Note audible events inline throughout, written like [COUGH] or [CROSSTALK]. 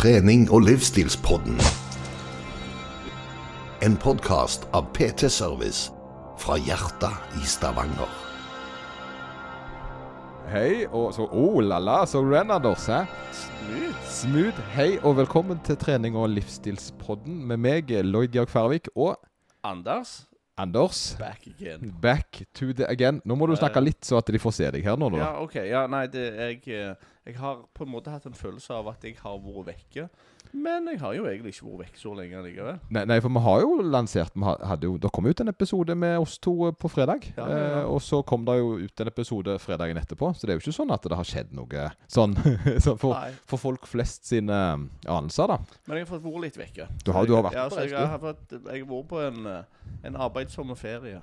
trening- og livsstilspodden. En podkast av PT Service fra hjertet i Stavanger. Hei, og så Oh la la, så Renadors, Anders? hæ? Smooth. Smooth. Hei, og velkommen til trening- og livsstilspodden med meg, Lloyd Georg Færvik, og Anders, Anders. back again. Back to the again. Nå må du snakke litt, så at de får se deg her nå. da. Ja, OK. Ja, nei, det, jeg, eh, jeg har på en måte hatt en følelse av at jeg har vært vekke. Men jeg har jo egentlig ikke vært vekk så lenge likevel. Nei, nei, for vi har jo lansert vi ha- hadde jo, Det kom ut en episode med oss to eh, på fredag. Ja, ja, ja. Eh, og så kom det jo ut en episode fredagen etterpå. Så det er jo ikke sånn at det har skjedd noe sånn, [LAUGHS] så for, for folk flest sine eh, anelser, da. Men jeg har fått vært litt vekke. Du har- du har vært på reis, jeg har, fått, jeg har vært på en, en arbeidsom ferie.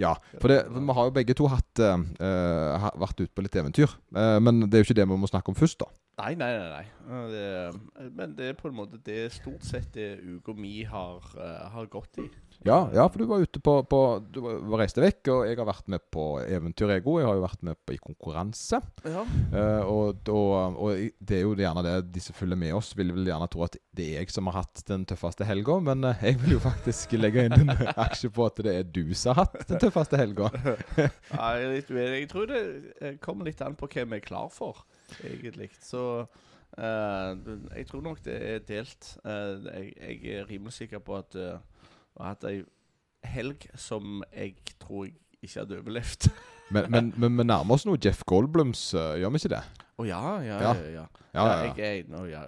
Ja, for, det, for vi har jo begge to hatt, eh, vært ute på litt eventyr. Uh, men det er jo ikke det vi må snakke om først, da. Nei, nei, nei. nei. Eh, Det, men det er på en måte det stort sett det uka mi har, eh, har gått i. Ja, ja, for du var ute på, på Du reiste vekk, og jeg har vært med på eventyr, jeg òg. Jeg har jo vært med på, i konkurranse. Ja. Uh, og, og, og det er jo gjerne det de som følger med oss, vil vel gjerne tro at det er jeg som har hatt den tøffeste helga, men eh, jeg vil jo faktisk legge inn en [LAUGHS] aksje på at det er du som har hatt den tøffeste helga. [LAUGHS] Nei, jeg er litt uenig. Jeg tror det eh, kommer litt an på hva vi er klar for, egentlig. Så uh, jeg tror nok det er delt. Uh, jeg, jeg er rimelig sikker på at jeg har hatt ei helg som jeg tror jeg ikke hadde overlevd. Men, vi nærmer oss noe Jeff Goldblums, eh, gjør vi ikke det? Å ja, ja, Ja. ja. ja. Ja. Jeg ja,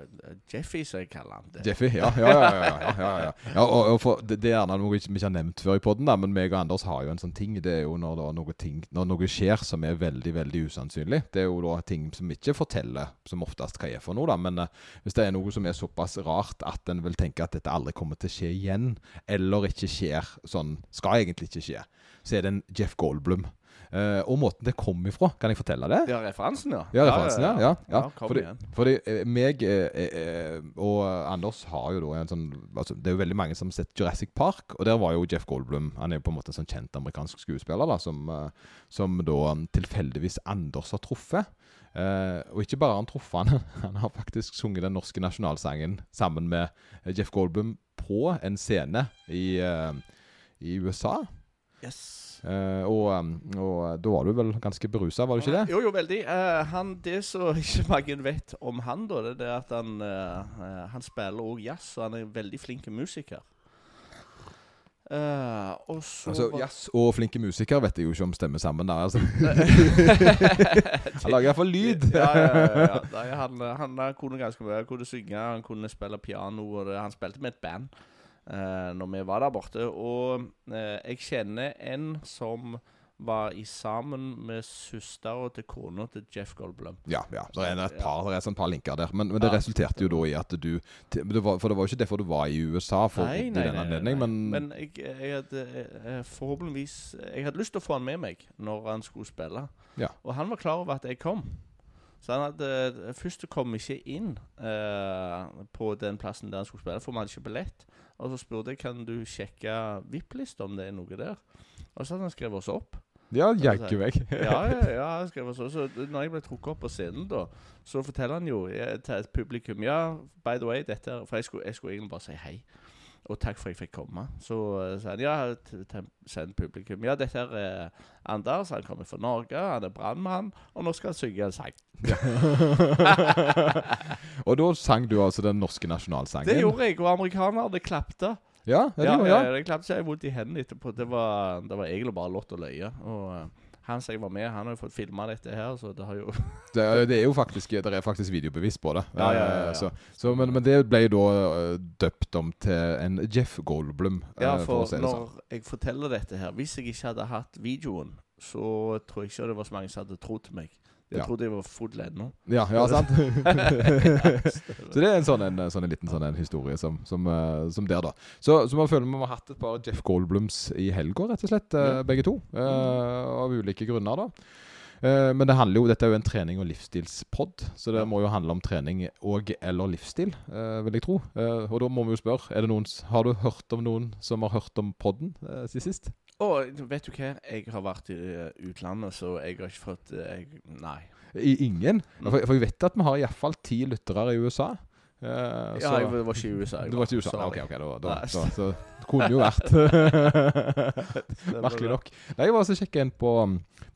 Jeffy, som jeg kaller han. Det. Jeffy, ja. ja, ja, ja, ja, ja, ja. ja og, for, det, er gjerne noe vi ikke har nevnt før i podden, men meg og Anders har jo en sånn ting. Det er jo når, noe, ting, når noe skjer som er veldig veldig usannsynlig. Det er jo da ting som ikke forteller som oftest hva er for noe. da, Men eh, hvis det er noe som er såpass rart at en vil tenke at dette aldri kommer til å skje igjen, eller ikke skjer sånn Skal egentlig ikke skje, så er det en Jeff Goldblum. Eh, og måten det kom ifra, kan jeg fortelle det? Ja, referansen, ja. Ja, referansen, ja. ja, ja. ja fordi, fordi eh, meg eh, eh, og Anders har jo da en sånn altså, Det er jo veldig mange som har sett Jurassic Park, og der var jo Jeff Goldblum Han er jo på en måte en sånn kjent amerikansk skuespiller da som, som da tilfeldigvis Anders har truffet. Uh, og ikke bare har han truffet han, [LAUGHS] han har faktisk sunget den norske nasjonalsangen sammen med Jeff Goldblum på en scene i, uh, i USA. Yes. Uh, og, og da var du vel ganske berusa, var du ikke det? Jo, jo, veldig. Uh, han, det som [LAUGHS] ikke mange vet om han, da, det er at han, eh, eh, han spiller òg jazz, og han er en veldig flink musiker. Eh, Altså, Jazz og flinke musikere vet jeg jo ikke om stemmer sammen der. Altså. [LAUGHS] han lager iallfall lyd. ja, ja, ja, ja. [LAUGHS] Nei, han, han, han kunne ganske mye. Han kunne synge, han kunne spille piano. Og det, han spilte med et band uh, når vi var der borte. Og eh, jeg kjenner en som var i sammen med søstera til kona til Jeff Goldblum. Ja, ja. Det er et par, det er et par linker der. Men, men det Ja. resulterte jo da i at du det var, For det var jo ikke derfor du var i USA for Nei, nei, den anledning, men, Men jeg, jeg hadde eh, forhåpentligvis Jeg hadde lyst til å få han med meg når han skulle spille. Ja. Og han var klar over at jeg kom. Så han hadde eh, først kom ikke inn eh, på den plassen der han skulle spille, for vi hadde ikke billett. Og så spurte jeg kan du sjekke VIP-lista om det er noe der. Og så hadde han skrevet oss opp. Ja, jaggu meg. Ja, ja, ja, han skrev opp. Så når jeg ble trukket opp på scenen, da, så forteller han jo eh, til et publikum Ja, by the way, dette er For jeg skulle, jeg skulle egentlig bare si hei. Og takk for at jeg fikk komme. Så uh, sa han ja, send publikum. Ja, dette er eh, Anders. Han kommer fra Norge. Han er brannmann. Og nå skal han synge en sang. [LAUGHS] og da sang du altså den norske nasjonalsangen? Det gjorde jeg, og amerikanerne klapte. Ja, ja, det Ja, gjorde ja, jeg. det klapte seg vondt i hendene etterpå. Det var, det var egentlig bare lott og løye. Og eh, han som jeg var med, han har jo fått filma dette her, så det har jo [LAUGHS] Det, er- det er jo faktisk Det er faktisk videobevis på det. Ja, ja, ja. Eh, Så, så, men, men det ble jo da eh, døpt om til en Jeff Goldblum, eh, Ja, for, for det sånn. når jeg forteller dette her Hvis jeg ikke hadde hatt videoen, så tror jeg ikke det var så mange som hadde trodd meg. Jeg Ja. trodde jeg var full ennå. Ja, ja, [LAUGHS] sant? så det er en sånn, en, sånn en liten sånn en historie som, som, uh, som der, da. Så, så man føler vi har hatt et par Jeff Goldblums i helga, rett og slett, Uh, Ja. begge to. Uh, av ulike grunner, da. Men det handler jo, dette er jo en trening- og livsstilspod, så det må jo handle om trening og eller livsstil, vil jeg tro. Og da må vi jo spørre, er det noen, har du hørt om noen som har hørt om podden siden sist? Og vet du hva? Jeg har vært i eh, utlandet, så jeg har ikke fått eh, jeg, Nei. I ingen? Mm. For, for jeg vet at vi har iallfall ti lyttere i USA. Uh, Ja, så- jeg var ikke i USA. jeg Du var ikke i USA? Sorry. Ok, ok, da, da, da, så, så det kunne jo vært [LAUGHS] [LAUGHS] Merkelig nok. Nei, Jeg var så sjekka inn på,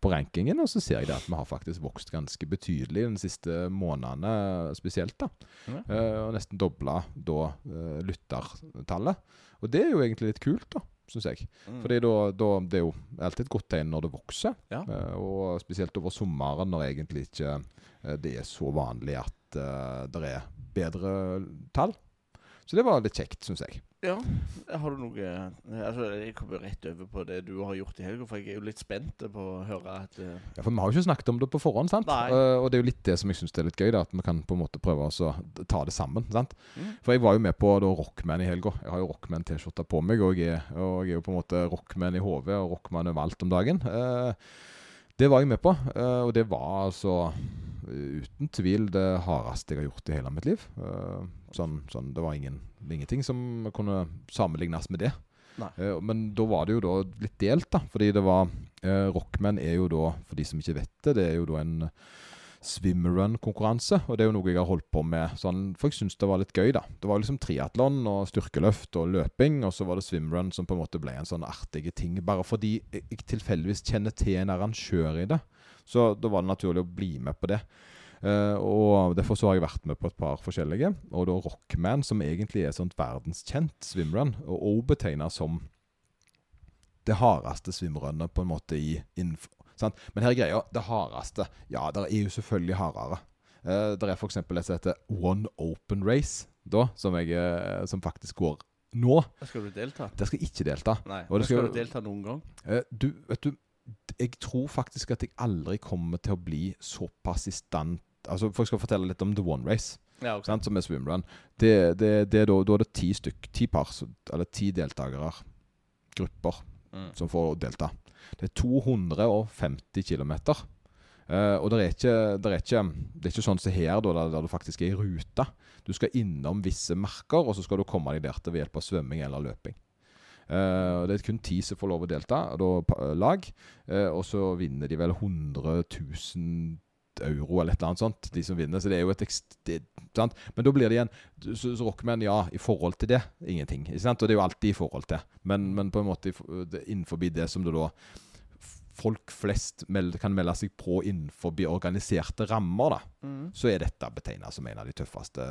på rankingen, og så ser jeg at vi har faktisk vokst ganske betydelig de siste månedene spesielt. da. Mm. Uh, og nesten dobla da uh, lyttertallet. Og det er jo egentlig litt kult, da, syns jeg. Mm. Fordi da, da, Det er jo alltid et godt tegn når det vokser. Ja. Eh, og spesielt over sommeren, når egentlig ikke eh, det er så vanlig at uh, det er bedre tall. Så det var litt kjekt, syns jeg. Ja. Har du noe Altså, Jeg kommer rett over på det du har gjort i helga, for jeg er jo litt spent på å høre at uh... Ja, For vi har jo ikke snakket om det på forhånd, sant? Eh, og det er jo litt det som jeg syns er litt gøy, da, at vi kan på en måte prøve å ta det sammen. sant? Mm. For jeg var jo med på da Rockman i helga. Jeg har jo Rockman-T-skjorta på meg, og jeg, er, og jeg er jo på en måte Rockman i hodet og Rockman overalt om dagen. Uh, det var jeg med på, eh, og det var altså eh, uten tvil det hardeste jeg har gjort i hele mitt liv. Sånn, sånn, det var ingen, ingenting som kunne sammenlignes med det. Eh, men da var det jo da litt delt, da. Fordi det var uh, Rockman er jo da, for de som ikke vet det, det er jo da en swimrun-konkurranse. Og det er jo noe jeg har holdt på med sånn, for jeg syns det var litt gøy, da. Det var liksom triatlon og styrkeløft og løping, og så var det swimrun som på en måte ble en sånn artig ting. Bare fordi jeg tilfeldigvis kjenner til en arrangør i det. Så da var det naturlig å bli med på det. Uh, og Derfor så har jeg vært med på et par forskjellige. Og da Rockman, som egentlig er sånt verdenskjent swimrun, og også betegna som det hardeste swimrunnet på en måte i innenfor, sant? Men her er greia, det hardeste Ja, det er jo selvfølgelig hardere. Uh, det er f.eks. et som heter One Open Race, da, som, jeg, eh, som faktisk går nå. Skal du delta? Der skal jeg ikke delta. Nei. Og skal skal- du delta noen gang? Eh, du, vet du, jeg tror faktisk at jeg aldri kommer til å bli såpass i stand Altså, Folk skal fortelle litt om The One Race, Ja, okay. sant, som er swimrun. Det, det, det da, da er det ti stykk, ti par, eller ti deltakere, grupper, Mm. som får delta. Det er 250 km. Uh, og det er, ikke, det, er ikke, det er ikke sånn som her, da, der, der du faktisk er i rute. Du skal innom visse merker, og så skal du komme deg der til ved hjelp av svømming eller løping. Uh, det er kun ti som får lov å delta, da lag. Uh, og så vinner de vel 100 000 euro eller et eller annet sånt, de som vinner. Så det er jo et. Det? Men da blir det igjen Så, så Rockman, ja, i forhold til det, ingenting. Ikke sant? Og det er jo alltid i forhold til. Men, men på en måte det- innenfor det som det da folk flest kan melde seg på innenfor organiserte rammer, da, Mm. så er dette betegna som en av de tøffeste.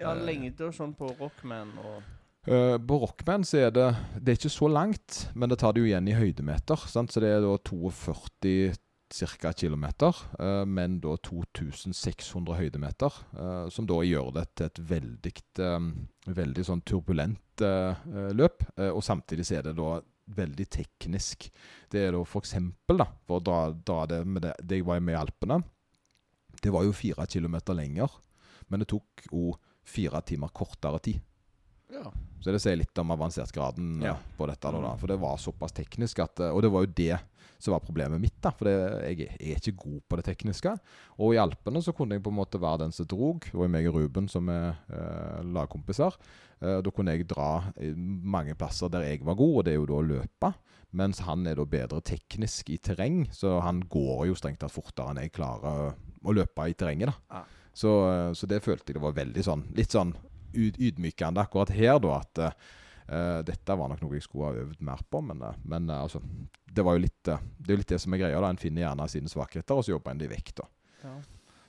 Ja, lengder sånn på Rockman og Uh, på Rockman så er det Det er ikke så langt, men det tar det jo igjen i høydemeter. Sant? Så det er da 42 ca. kilometer, eh, men da 2600 høydemeter. eh, som da gjør det til et veldig, eh, veldig sånn turbulent løp. og samtidig så er det da veldig teknisk. Det er da da, for å dra, dra det med det, det jeg var med i Alpene, det var jo fire kilometer lenger, men det tok jo fire timer kortere tid. Ja. Så det sier litt om avansert-graden Ja. eh, på dette. Da. Mm. For det var såpass teknisk at Og det var jo det som var problemet mitt. da For det, jeg, jeg er ikke god på det tekniske. Og i Alpene så kunne jeg på en måte være den som drog. Det var meg og Ruben som er eh, lagkompiser. Eh, da kunne jeg dra mange plasser der jeg var god, og det er jo da å løpe. Mens han er da bedre teknisk i terreng, så han går jo strengt tatt fortere enn jeg klarer å løpe i terrenget. da Ja. så, eh, så det følte jeg det var veldig sånn Litt sånn ydmykende akkurat her, da. At eh, dette var nok noe jeg skulle ha øvd mer på. Men, eh, men eh, altså Det var jo litt Det er jo litt det som er greia. da En finner gjerne sine svakheter, og så jobber en de vekk. da Ja.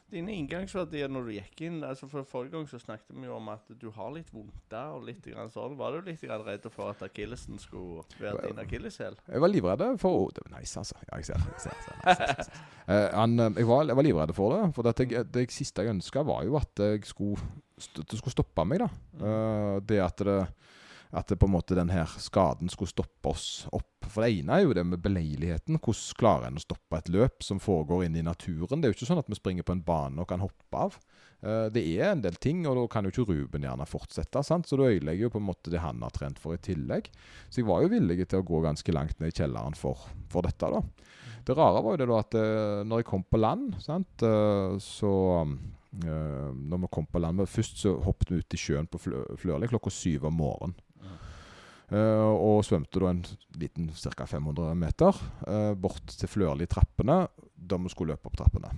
Dine inngangsverdier når du gikk inn altså for Forrige gang så snakket vi jo om at du har litt vondt og litt grann sånn. Var du litt grann redd for at akillesen skulle være din akilleshæl? Jeg var livredd for oh, Det var nice, altså. Ja, jeg ser. Jeg ser, jeg ser, [LAUGHS] han, eh, jeg, var, jeg var livredd for det. For det, jeg, det siste jeg ønska, var jo at jeg skulle, det skulle stoppe meg. da Uh, Det at det at på en måte den skaden skulle stoppe oss opp. For det ene er jo det med beleiligheten. Hvordan klarer en å stoppe et løp som foregår inne i naturen? Det er jo ikke sånn at vi springer på en bane og kan hoppe av. Eh, det er en del ting, og da kan jo ikke Ruben gjerne fortsette. sant? Så da ødelegger jo på en måte det han har trent for i tillegg. Så jeg var jo villig til å gå ganske langt ned i kjelleren for, for dette, da. Det rare var jo det da at eh, når jeg kom på land, sant, eh, så Når vi kom på land Først så hoppet vi ut i sjøen på Flø Flørli klokka syv om morgenen. Eh, og svømte da en liten ca. 500 meter uh, bort til Flørli-trappene, da vi skulle løpe opp trappene.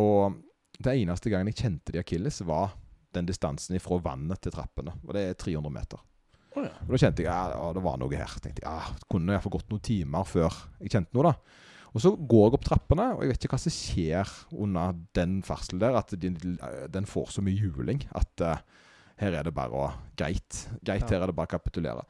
Og den eneste gangen jeg kjente de akilles, var den distansen fra vannet til trappene. Og det er 300 meter. Oh, ja. Og da kjente jeg at ja, det var noe her. Tenkte jeg, ja, Kunne iallfall gått noen timer før jeg kjente noe. da. Og så går jeg opp trappene, og jeg vet ikke hva som skjer under den ferdselen der. At den, den får så mye juling at eh, her er det bare å Greit. Greit, her er det bare å kapitulere.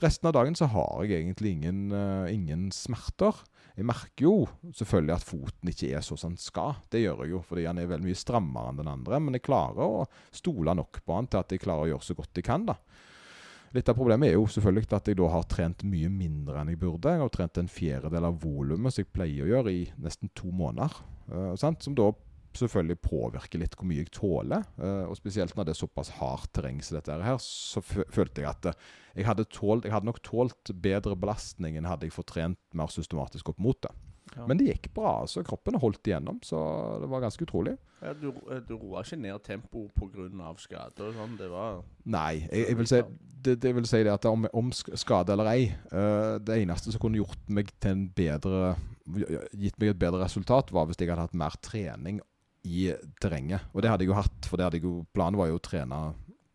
Resten av dagen så har jeg egentlig ingen, uh, ingen smerter. Jeg merker jo selvfølgelig at foten ikke er sånn som den skal. Det gjør jeg jo, fordi han er veldig mye strammere enn den andre. Men jeg klarer å stole nok på han til at jeg klarer å gjøre så godt jeg kan. da. Litt av problemet er jo selvfølgelig at jeg da har trent mye mindre enn jeg burde. Jeg har trent en fjerdedel av volumet som jeg pleier å gjøre i nesten to måneder. Uh, sant? Som da selvfølgelig påvirker litt hvor mye jeg tåler. eh, og spesielt når det er såpass hardt terreng som dette her, så følte jeg at eh, jeg hadde, tålt, jeg hadde nok tålt bedre belastning enn hadde jeg fått trent mer systematisk opp mot det. Ja. Men det gikk bra. altså Kroppen holdt igjennom, så det var ganske utrolig. Ja, du, eh, du roa ikke ned tempoet pga. skade og sånn? Det var Nei, jeg, jeg vil si det, det vil si det at om, om skade eller ei uh, Det eneste som kunne gjort meg til en bedre Gitt meg et bedre resultat, var hvis jeg hadde hatt mer trening i terrenget. Og det hadde jeg jo hatt, for det hadde jo, planen var jo å trene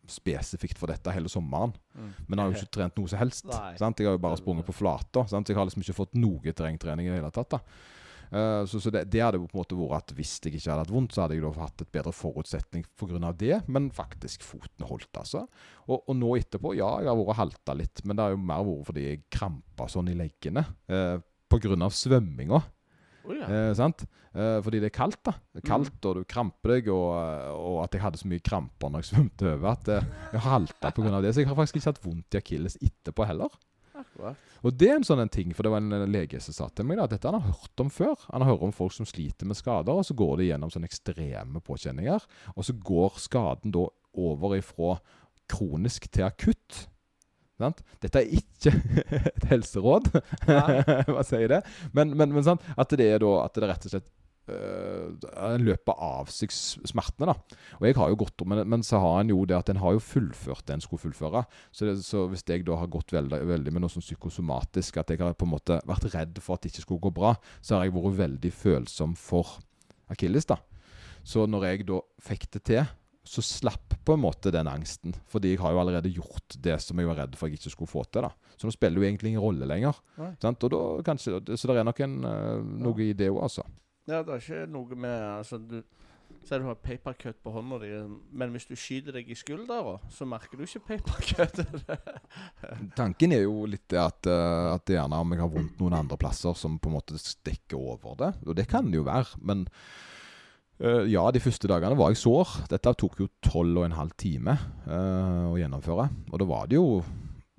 spesifikt for dette hele sommeren. mm. Men jeg har jo ikke trent noe som helst. Sant? Jeg har jo bare sprunget på flata. Så jeg har liksom ikke fått noe terrengtrening i det hele tatt. Eh, så så det, det hadde på en måte vært at hvis jeg ikke hadde hatt vondt, så hadde jeg da hatt et bedre forutsetning pga. det. Men faktisk, foten holdt, altså. Og, og nå etterpå, ja, jeg har vært halta litt. Men det har jo mer vært fordi jeg krampa sånn i leggene. Uh, Pga. svømminga. Å ja. Eh, sant? Eh, fordi det er kaldt, da. Det er kaldt, og du kramper deg, og, og at jeg hadde så mye kramper når jeg svømte over at eh, jeg halta pga. det. Så jeg har faktisk ikke hatt vondt i akilles etterpå heller. Akkurat. Og det er en sånn en ting, for det var en lege som sa til meg da, at dette han har hørt om før. Han har hørt om folk som sliter med skader, og så går det gjennom sånne ekstreme påkjenninger. Og så går skaden da over ifra kronisk til akutt. Sant? Dette er ikke [LAUGHS] et helseråd, [LAUGHS] hva sier det? Men, men, men sant? at det er da at det rett og slett en løper av seg smertene. da. Og jeg har jo gått, men, men så har en jo det at en har jo fullført det en skulle fullføre. Så, det, så hvis jeg da har gått veldig, veldig med noe sånn psykosomatisk, at jeg har på en måte vært redd for at det ikke skulle gå bra, så har jeg vært veldig følsom for akilles. da. Så når jeg da fikk det til, så slapp på en måte den angsten. Fordi jeg har jo allerede gjort det som jeg var redd for jeg ikke skulle få til. da. Så nå spiller det jo egentlig ingen rolle lenger. Da kanskje, Så det er nok en, øh, noe i det òg, altså. Ja, det er ikke noe med altså, du, Si du har papercut på hånda di, men hvis du skyter deg i skuldra, så merker du ikke papercut. [LAUGHS] Tanken er jo litt det at, uh, at gjerne om jeg har vondt noen andre plasser som på en måte dekker over det. Og det kan det jo være. Men eh, ja, de første dagene var jeg sår. Dette tok jo tolv og en halv time uh, å gjennomføre. Og da var det jo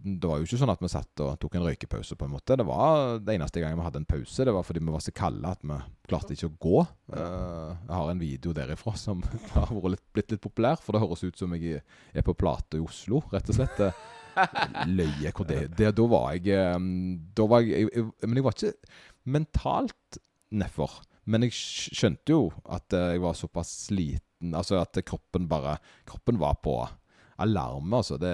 det var jo ikke sånn at vi satt og tok en røykepause. på en måte. Det var det eneste gangen vi hadde en pause. Det var fordi vi var så kalde at vi klarte ikke å gå. Eh, jeg har en video derifra som [LAUGHS] har litt, blitt litt populær. For det høres ut som jeg er på plate i Oslo, rett og slett. Løye hvor det, det Da var jeg Da var jeg, jeg Men jeg var ikke mentalt nedfor. Men jeg skjønte jo at eh, jeg var såpass sliten Altså at kroppen bare Kroppen var på alarme, altså. Det,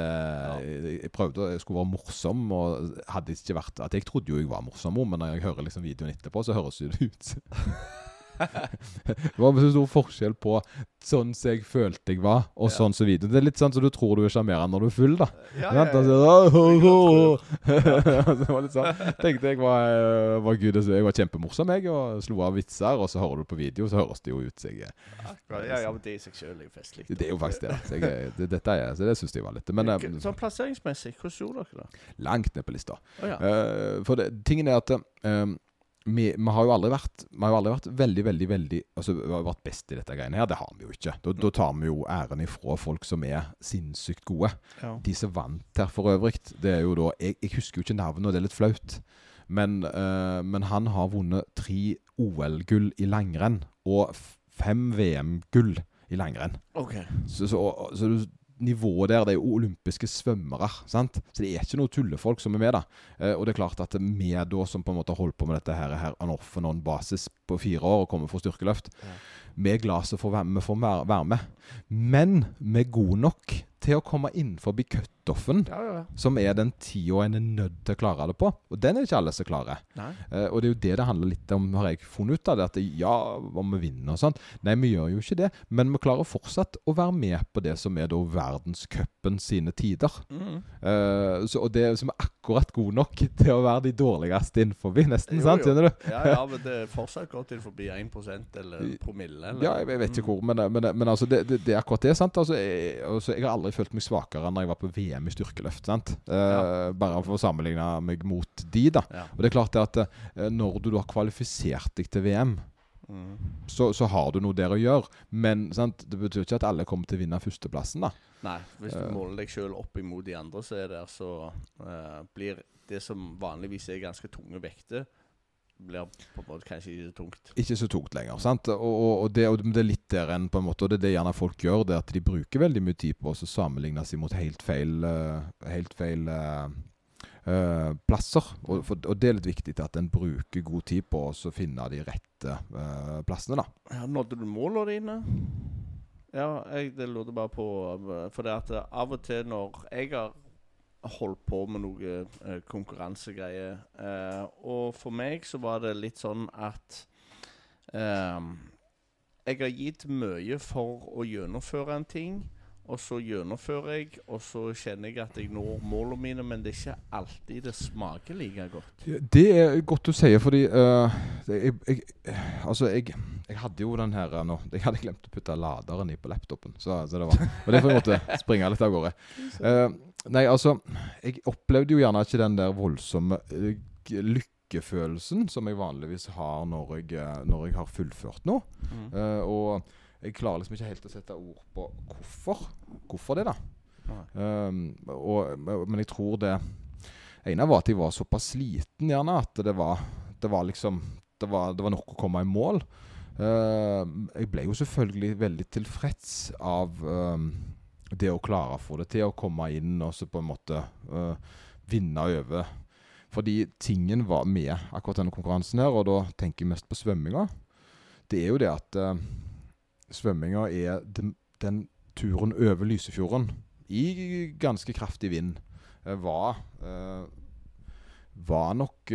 jeg, jeg prøvde jeg skulle være morsom, og hadde ikke vært At jeg trodde jo jeg var morsom, men når jeg hører liksom videoen etterpå, så høres det ut [LAUGHS] Det var så stor forskjell på sånn som jeg følte jeg var, og Ja. sånn som videoen. Det er litt sånn som du tror du er sjarmerende når du er full, da. Ja, Ja, altså, [LAUGHS] det var litt sånn Tenkte jeg var, eh, var gud, jeg var kjempemorsom, jeg, og slo av vitser. Og så hører du på video, så høres det jo ut som jeg Akkurat. ja, ja, men det i seg sjøl er jo festlig. Det er jo faktisk det. Så, jeg, det, dette er, så det syns jeg var litt Men eh, Sånn plasseringsmessig, hvordan gjorde dere det? langt ned på lista. Oh, ja. uh, for det, tingen er at eh, vi, vi har jo aldri vært Vi har jo aldri vært veldig, veldig veldig Altså, vi har vært best i dette greiene her. Det har vi jo ikke. Da, da tar vi jo æren ifra folk som er sinnssykt gode. ja. De som vant her for øvrig, det er jo da Jeg, jeg husker jo ikke navnet, og det er litt flaut. Men, eh, men han har vunnet tre OL-gull i langrenn og fem VM-gull i langrenn. Okay. Så, så, så, så du- nivået der, det er jo olympiske svømmere. sant? Så det er ikke noe tullefolk som er med, da. Eh, og det er klart at vi da, som på en måte har holdt på med dette her, her on off and on basis på fire år og kommer for styrkeløft, Ja. Vi er glad for å være- med. Men vi er gode nok til å komme inn forbi cutoffen, Ja, ja. som er den tida en er nødt til å klare det på. Og den er ikke alle som klarer. Eh, og det er jo det det handler litt om, har jeg funnet ut av. det, At ja, om vi vinner og sånn. Nei, vi gjør jo ikke det. Men vi klarer fortsatt å være med på det som er da verdenscupen sine tider. Mm. Uh, så, og det som er akkurat gode nok [LAUGHS] til å være de dårligste innenfor, nesten. Jo, sant? kjenner Skjønner du? Ja, ja, men det er fortsatt godt innenfor forbi 1% eller promille. Eller? Ja, jeg, jeg vet ikke hvor, men, men, men altså, det, det, det er akkurat det. sant? Altså, jeg, altså, jeg har aldri følt meg svakere enn da jeg var på VM i styrkeløft. sant? Eh, Ja. Bare for å sammenligne meg mot de, da. Ja. Og det er klart det at eh, når du har kvalifisert deg til VM, Mm. så, så har du noe der å gjøre. Men sant? det betyr ikke at alle kommer til å vinne førsteplassen. da. Nei, hvis du Eh. måler deg sjøl opp imot de andre som er der, så eh, blir det som vanligvis er ganske tunge vekter, blir på en måte kanskje ikke så tungt. Ikke så tungt lenger. sant? Og, og, det, og det er litt der enn på en måte, og det er det gjerne folk gjør, det at de bruker veldig mye tid på å sammenligne seg mot helt feil, eh, helt feil eh, plasser. Og, for, og det er litt viktig at en bruker god tid på å finne de rette uh, plassene. da. Ja, nådde du målene dine? Ja, jeg det lurte bare på For det at av og til når jeg har holdt på med noe eh, konkurransegreier eh, Og for meg så var det litt sånn at eh, Jeg har gitt mye for å gjennomføre en ting. Og så gjennomfører jeg, og så kjenner jeg at jeg når målene mine, men det er ikke alltid det smaker like godt. Det er godt du sier, fordi uh, det- jeg, jeg, Altså, jeg, jeg hadde jo den her eh, nå Jeg hadde glemt å putte laderen i på laptopen, så, så det var Og det får jeg måtte springe litt av gårde. [LAUGHS] Eh, nei, altså Jeg opplevde jo gjerne ikke den der voldsomme eh, lykkefølelsen som jeg vanligvis har når jeg, eh, når jeg har fullført noe. Mm. Uh, og jeg klarer liksom ikke helt å sette ord på hvorfor. Hvorfor det, da. Um, og, men jeg tror det ene var at jeg var såpass sliten, gjerne, at det var, det var liksom det var, det var nok å komme i mål. Uh, jeg ble jo selvfølgelig veldig tilfreds av um, det å klare å få det til, å komme inn og så på en måte uh, vinne over. Fordi tingen var med akkurat denne konkurransen her, og da tenker jeg mest på svømminga. Det er jo det at uh, svømminga er den, den turen over Lysefjorden i ganske kraftig vind uh, var uh, Var nok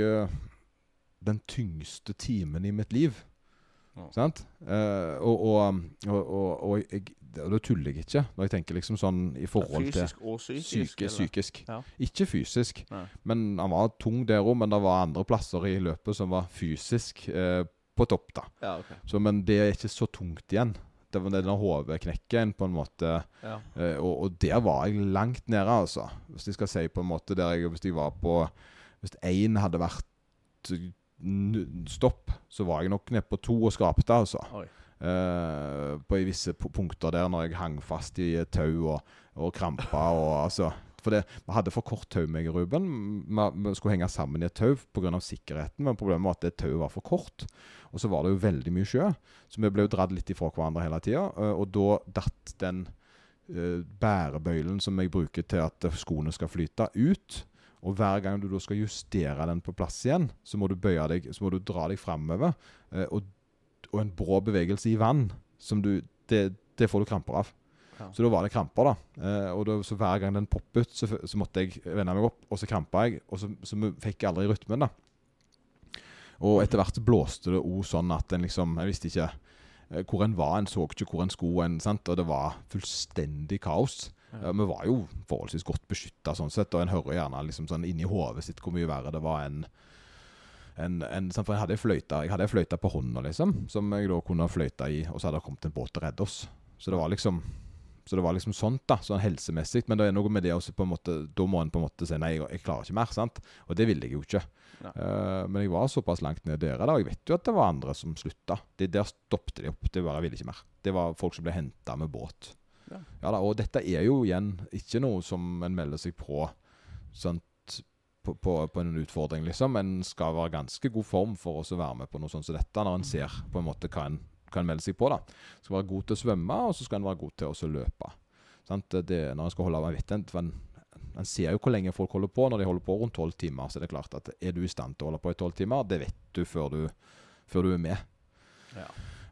den tyngste timen i mitt liv. Ja. Sant? Eh, og, og, og, og, og jeg, da tuller jeg ikke, når jeg tenker liksom sånn i forhold til Fysisk og psykisk. Ja. Ikke fysisk. Nei. Men han var tung der òg, men det var andre plasser i løpet som var fysisk eh, på topp. da. Ja, okay. Så, men det er ikke så tungt igjen. Det var denne hodeknekken på en måte. Ja. Eh, og, der var jeg langt nede, altså. Hvis jeg skal si på en måte der jeg, Hvis jeg var på Hvis én hadde vært stopp, så var jeg nok nede på to og skrapte, altså. Eh, på visse punkter der når jeg hang fast i tau og, og krampa og altså For det, vi hadde for kort tau, meg og Ruben. Vi, vi skulle henge sammen i et tau pga. sikkerheten, men problemet var at det tauet var for kort. Og så var det jo veldig mye sjø, så vi ble jo dratt litt ifra hverandre hele tida. og da datt den uh, bærebøylen som jeg bruker til at skoene skal flyte, ut. Og hver gang du skal justere den på plass igjen, så må du bøye deg, så må du dra deg framover. Eh, og, og en brå bevegelse i vann, som du, det, det får du kramper av. Ja. Så da var det kramper, da. Eh, og da, så hver gang den poppet så, så måtte jeg vende meg opp, og så krampa jeg. Og så, så vi fikk jeg aldri rytmen, da. Og etter hvert blåste det òg sånn at en liksom Jeg visste ikke eh, hvor en var. En så ikke hvor en skulle. En, sant? Og det var fullstendig kaos. Ja. Vi var jo forholdsvis godt beskytta sånn sett, og en hører gjerne liksom sånn inni hodet sitt hvor mye verre det var enn en, en, sant, for jeg hadde ei fløyte, jeg hadde fløyta fløyte på hånda, liksom, som jeg da kunne fløyta i, og så hadde det kommet en båt og redde oss. Så det var liksom så det var liksom sånt, da, sånn helsemessig. Men det er noe med det også på en måte Da må en på en måte si nei, jeg, jeg klarer ikke mer. sant? Og det ville jeg jo ikke. Eh, men jeg var såpass langt ned dere da, og jeg vet jo at det var andre som slutta. Det, der stoppet de opp. Det bare ville ikke mer. Det var folk som ble henta med båt. Ja. Ja da, Og dette er jo igjen ikke noe som en melder seg på sånt på, på, på en utfordring, liksom. En skal være ganske god form for å være med på noe sånt som dette, når en ser på en måte hva en kan melde seg på. da. Skal være god til å svømme, og så skal en være god til å løpe. Sant? Det, når en skal holde vitt, for en, en ser jo hvor lenge folk holder på. Når de holder på rundt tolv timer, så er det klart at er du i stand til å holde på i tolv timer, det vet du før du, før du er med. Ja.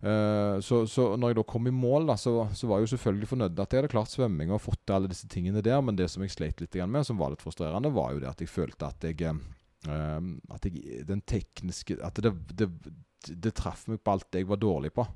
Eh, så, så når jeg da kom i mål, da, så, så var jeg jo selvfølgelig fornøyd at jeg hadde klart svømming og fått alle disse tingene der. Men det som jeg sleit litt med, som var litt frustrerende, var jo det at jeg følte at jeg uh, At jeg Den tekniske At det, det, det traff meg på alt jeg var dårlig på.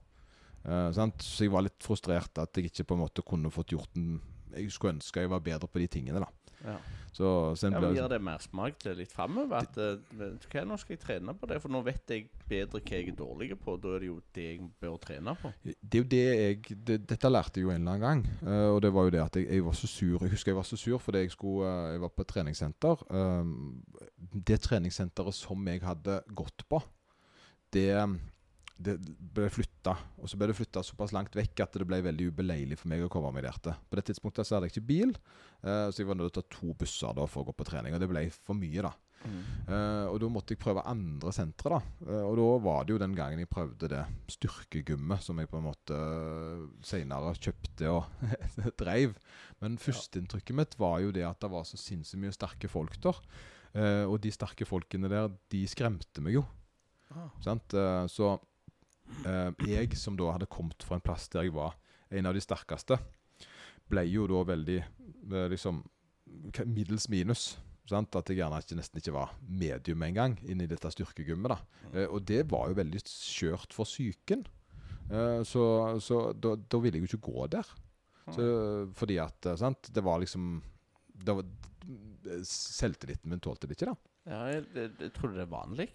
Uh? Så jeg var litt frustrert at jeg ikke på en måte kunne fått gjort den Jeg skulle ønske jeg var bedre på de tingene, da. Ja. Så, Ja, men Gir det mersmak til litt framover? At eh, nå skal jeg trene på det, for nå vet jeg bedre hva jeg er dårlig på. Da er det jo det jeg bør trene på. Det er jo det jeg det, Dette lærte jeg jo en eller annen gang. Uh, og det var jo det at jeg, jeg var så sur. Jeg husker jeg var så sur fordi jeg, skulle, uh, jeg var på et treningssenter. Um, det treningssenteret som jeg hadde gått på, det, det ble flytta. Og så ble det flytta såpass langt vekk at det ble veldig ubeleilig for meg å komme meg der til. På det tidspunktet så hadde jeg ikke bil, uh, så jeg var nødt til å ta to busser da for å gå på trening. Og det ble for mye, da. Eh, og da måtte jeg prøve andre sentre, da. Uh, og da var det jo den gangen jeg prøvde det styrkegummet som jeg på en måte uh, seinere kjøpte og [LAUGHS] dreiv. Men førsteinntrykket mitt var jo det at det var så sinnssykt mye sterke folk der. Og de sterke folkene der, de skremte meg jo. Ah. Sant? Så jeg som da hadde kommet fra en plass der jeg var en av de sterkeste, ble jo da veldig eh, liksom middels minus. Sant? At jeg gjerne ikke, nesten ikke var medium engang inni dette styrkegummet. da. Eh, og det var jo veldig skjørt for psyken. Eh, så så da, da ville jeg jo ikke gå der. Så, fordi at eh, sant? Det var liksom det var, Selvtilliten min tålte det ikke, da. Ja, jeg, jeg, jeg tror det er vanlig.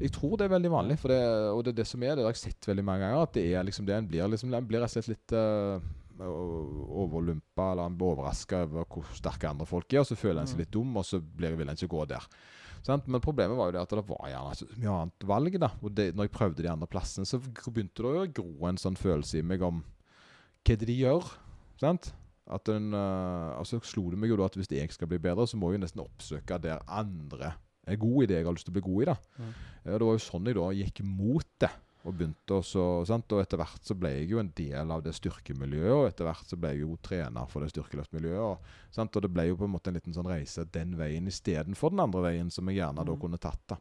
Jeg tror det er veldig vanlig, for det, og det er det som er. Det har jeg sett veldig mange ganger. At det er liksom det en blir liksom, En blir rett og slett litt uh, overlumpa eller en blir overraska over hvor sterke andre folk er, og så føler en seg litt dum, og så blir, vil en ikke gå der. Sant? Men problemet var jo det at det var gjerne så mye annet valg. da Og det, når jeg prøvde de andre plassene, så begynte det å gro en sånn følelse i meg om hva det de gjør. Sant? At den, uh, altså slo det meg jo da at hvis jeg skal bli bedre, så må jeg nesten oppsøke der andre er god i det jeg har lyst til å bli god i. da. Mm. Ja, det var jo sånn jeg da gikk mot det. Og begynte også, sant? Og etter hvert så ble jeg jo en del av det styrkemiljøet, og etter hvert så ble jeg jo trener for det styrkeløftmiljøet. Og, sant? og det ble jo på en måte en liten sånn reise den veien istedenfor den andre veien, som jeg gjerne da Mhm. kunne tatt. da.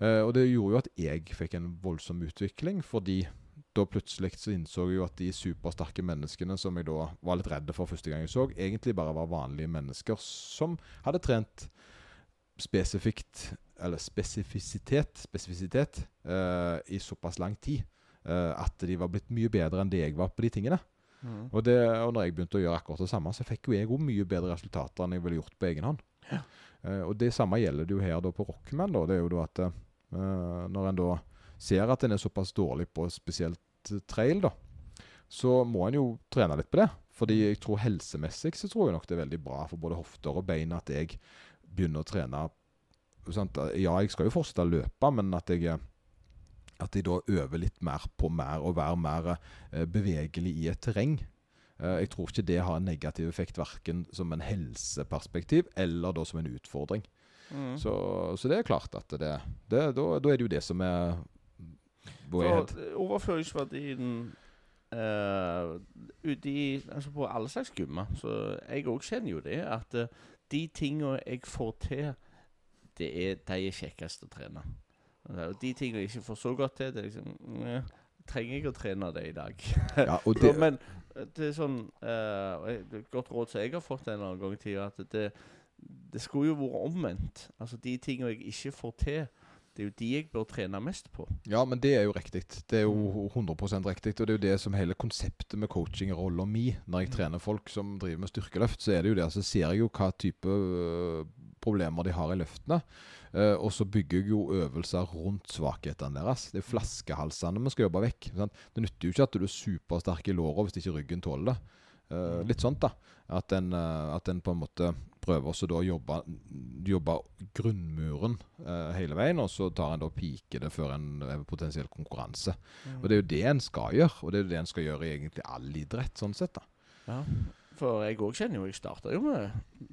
Uh, og det gjorde jo at jeg fikk en voldsom utvikling, fordi da plutselig så innså jeg jo at de supersterke menneskene som jeg da var litt redde for første gang jeg så, egentlig bare var vanlige mennesker som hadde trent spesifikt Eller spesifisitet, spesifisitet uh, i såpass lang tid uh, at de var blitt mye bedre enn det jeg var på de tingene. Mm. Og, det, og når jeg begynte å gjøre akkurat det samme, så fikk jo jeg òg mye bedre resultater enn jeg ville gjort på egen hånd. Ja. Uh, og det samme gjelder det jo her da på Rockman. Da. Det er jo da at når en da ser at en er såpass dårlig på spesielt trail, da, så må en jo trene litt på det. Fordi jeg tror helsemessig så tror jeg nok det er veldig bra for både hofter og bein at jeg begynner å trene sant? Ja, jeg skal jo fortsette å løpe, men at jeg eh, at jeg da øver litt mer på mer og være mer eh, bevegelig i et terreng. Eh, jeg tror ikke det har en negativ effekt verken som en helseperspektiv eller da som en utfordring. Mm. Så, så det er klart at det, det da, da er det jo det som er eh, overføringsverdien uh, ute i Altså på alle slags gymmer, så jeg òg kjenner jo det, at eh, de tinga jeg får til, det er de er kjekkest å trene. Og de tingene jeg ikke får så godt til, det er liksom ja, Trenger jeg å trene det i dag? Ja, og [LAUGHS] det, men eh, det er sånn er Et godt råd som jeg har fått en eller annen gang i tida, at det, det skulle jo vært omvendt. Altså De tingene jeg ikke får til, det er jo de jeg bør trene mest på. ja, men det er jo riktig. Det er jo 100% riktig. Og det er jo det som hele konseptet med coaching-rolla mi når jeg trener folk som driver med styrkeløft, så er det jo det. Så ser jeg jo hva type øh, problemer de har i løftene. Eh, og så bygger jeg jo øvelser rundt svakhetene deres. Det er flaskehalsene vi skal jobbe vekk. Sant? Det nytter jo ikke at du er supersterk i låra hvis ikke ryggen tåler det. Eh, litt sånt, da. At en, eh, at en på en måte prøver også da å jobbe, jobbe grunnmuren eh, hele veien, og så tar en da pike det før en potensiell konkurranse. Og det er jo det en skal gjøre, og det er jo det en skal gjøre i egentlig all idrett, sånn sett. da. Ja, for jeg òg kjenner jo Jeg starta jo med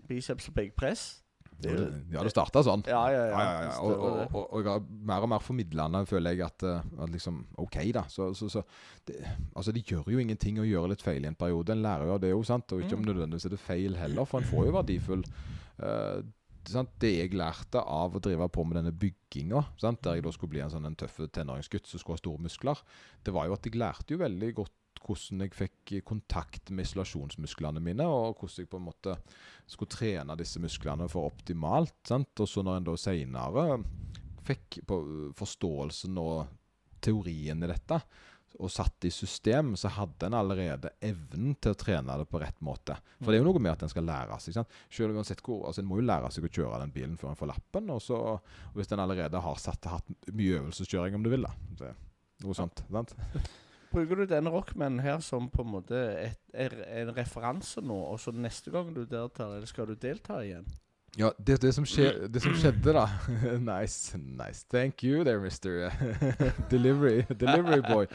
biceps og beggpress. Det Ja, det starta sånn. Ja, ja, ja. Ja, ja. Og, og, og, og mer og mer formidlende, føler jeg, at, eh, at liksom OK, da. Så, så, så det, Altså, det gjør jo ingenting å gjøre litt feil i en periode. En lærer jo av det òg, sant. Og ikke om Mm. nødvendigvis er det feil heller, for en får jo verdifull uh, sant, det jeg lærte av å drive på med denne bygginga, der jeg da skulle bli en sånn en tøff tenåringsgutt som skulle ha store muskler, det var jo at jeg lærte jo veldig godt hvordan jeg fikk kontakt med isolasjonsmusklene mine, og hvordan jeg på en måte skulle trene disse musklene for optimalt. Sant? Og så når en da seinere fikk på forståelsen og teorien i dette, og satt i system, så hadde en allerede evnen til å trene det på rett måte. For det er jo noe med at en skal lære seg. sant? Selv uansett hvor, altså En må jo lære seg å kjøre den bilen før en får lappen. Og, så, og hvis en allerede har satt, hatt mye øvelseskjøring, om du vil, da. Så, noe sånt. sant? [LAUGHS] Bruker du denne rockmanen her som på en måte et, er, en referanse nå, og så neste gang du deltar, eller skal du delta igjen? Ja, det, det, som, skje, det som skjedde, da [LAUGHS] Nice. nice. Thank you there, Mr. [LAUGHS] delivery, delivery boy.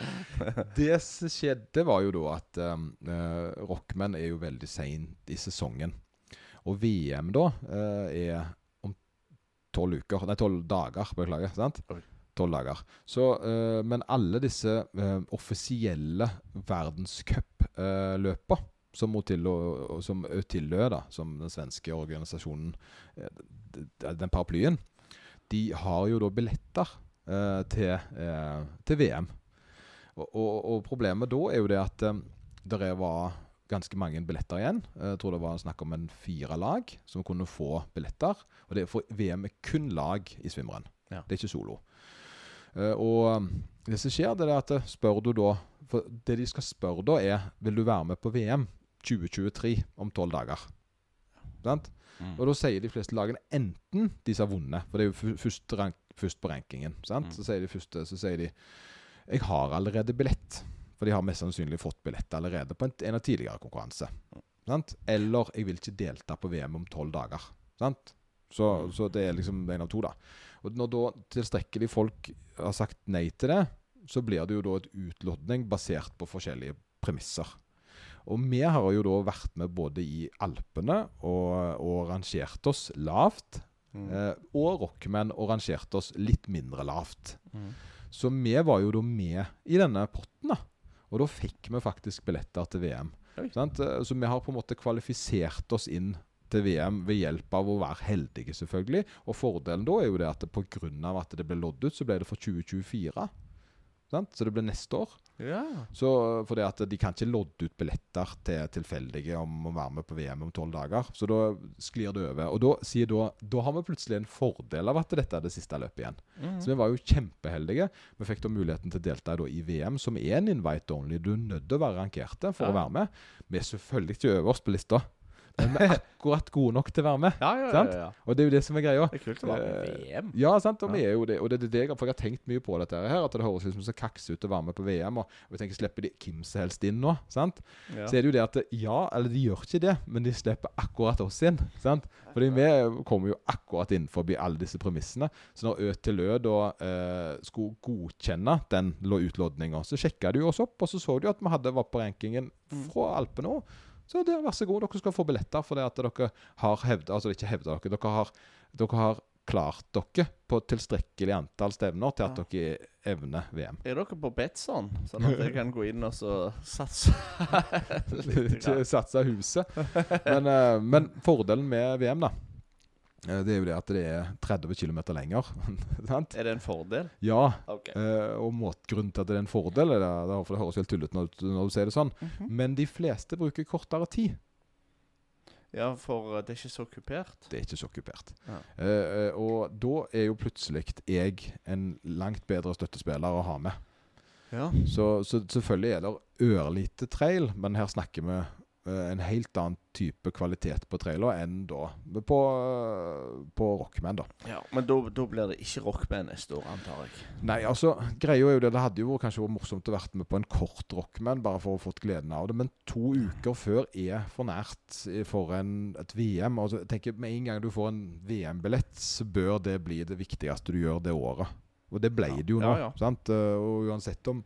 Det som skjedde, var jo da at um, uh, Rockman er jo veldig seint i sesongen. Og VM da uh, er om tolv uker Nei, tolv dager, beklager. sant? Oi. Tolv dager. Så, uh, men alle disse uh, offisielle verdenscupløpa som Otillo, som Øtillø, da, som den svenske organisasjonen, eh, den paraplyen, de har jo da billetter eh, til, eh, til, VM. Og, og, og, problemet da er jo det at eh, det var ganske mange billetter igjen. Jeg tror det var snakk om en fire lag som kunne få billetter. Og det er for VM er kun lag i svimmeren. Ja. Det er ikke solo. Uh, og det som skjer, det er at spør du da For det de skal spørre da, er Vil du være med på VM 2023 om tolv dager. Sant? Mm. Og da sier de fleste lagene enten de som har vunnet, for det er jo først, rank, først på rankingen. Mm. Så sier de første så sier de jeg har allerede billett. For de har mest sannsynlig fått billett allerede på en, en av tidligere konkurranse. Mm. Eller jeg vil ikke delta på VM om tolv dager. Så, mm. så, det er liksom en av to, da. Og når da tilstrekkelig folk har sagt nei til det, så blir det jo da et utlodning basert på forskjellige premisser. Og vi har jo da vært med både i Alpene og, og rangert oss lavt. Mm. Eh, og Rockman og rangerte oss litt mindre lavt. Mm. Så vi var jo da med i denne potten. da. Og da fikk vi faktisk billetter til VM. Eh, så vi har på en måte kvalifisert oss inn til VM ved hjelp av å være heldige, selvfølgelig. Og fordelen da er jo det at pga. at det ble lodd ut, så ble det for 2024. Sant? Så det blir neste år. Ja. Så fordi at De kan ikke lodde ut billetter til tilfeldige om å være med på VM om tolv dager. Så da sklir det over. Og da, sier da, da har vi plutselig en fordel av at dette er det siste løpet igjen. Mm. Så vi var jo kjempeheldige. Vi fikk da muligheten til å delta i VM, som er en invite only. Du er nødt til å være rankerte for ja. å være med. Vi er selvfølgelig ikke øverst på lista. Men vi er akkurat gode nok til å være med. Ja, ja, ja, ja. Og det er jo det som er greia. Det er kult å være med i eh, VM. Ja, sant? og vi er jo det. Og det er det jeg, for jeg har tenkt mye på dette her. At det høres ut som så kaks ut å være med på VM. Og, vi tenker, slipper de hvem som helst inn nå? sant? Så er det jo det at ja, eller de gjør ikke det, men de slipper akkurat oss inn. sant? Fordi vi kommer jo akkurat inn forbi alle disse premissene. Så når ØTLØ da eh, skulle godkjenne den utlodninga, så sjekka de oss opp, og så så de at vi hadde var på rankingen mm. fra Alpene òg. Så der, vær så god, dere skal få billetter for det at dere har hevda Altså ikke hevda dere, dere har, dere har klart dere på tilstrekkelig antall stevner til at ja. dere evner VM. Er dere på Betson, sånn at dere kan gå inn og så satse [LAUGHS] [LAUGHS] Satse huset. Men, uh, men, fordelen med VM, da Eh, det er jo det at det er 30 km lenger. [LAUGHS] er det en fordel? Ja. Okay. Eh, og måt, grunnen til at det er en fordel, er det, for det høres helt tullete når, når, du sier det sånn, mm -hmm. men de fleste bruker kortere tid. Ja, for det er ikke så kupert? Det er ikke så kupert. Ja. Eh, og da er jo plutselig jeg en langt bedre støttespiller å ha med. Ja. Så, så selvfølgelig er det ørlite trail, men her snakker vi Eh, en helt annen type kvalitet på trailer enn da på, på Rockman. da Ja, Men da blir det ikke Rockman neste år, antar jeg? Nei, altså, greia er jo det Det hadde jo kanskje vært morsomt å være med på en kort Rockman, bare for å fått gleden av det. Men to uker før er for nært for en, et VM. Altså, jeg tenker Med en gang du får en VM-billett, så bør det bli det viktigste du gjør det året. Og det ble det jo nå. Ja, ja. sant? Eh, og uansett om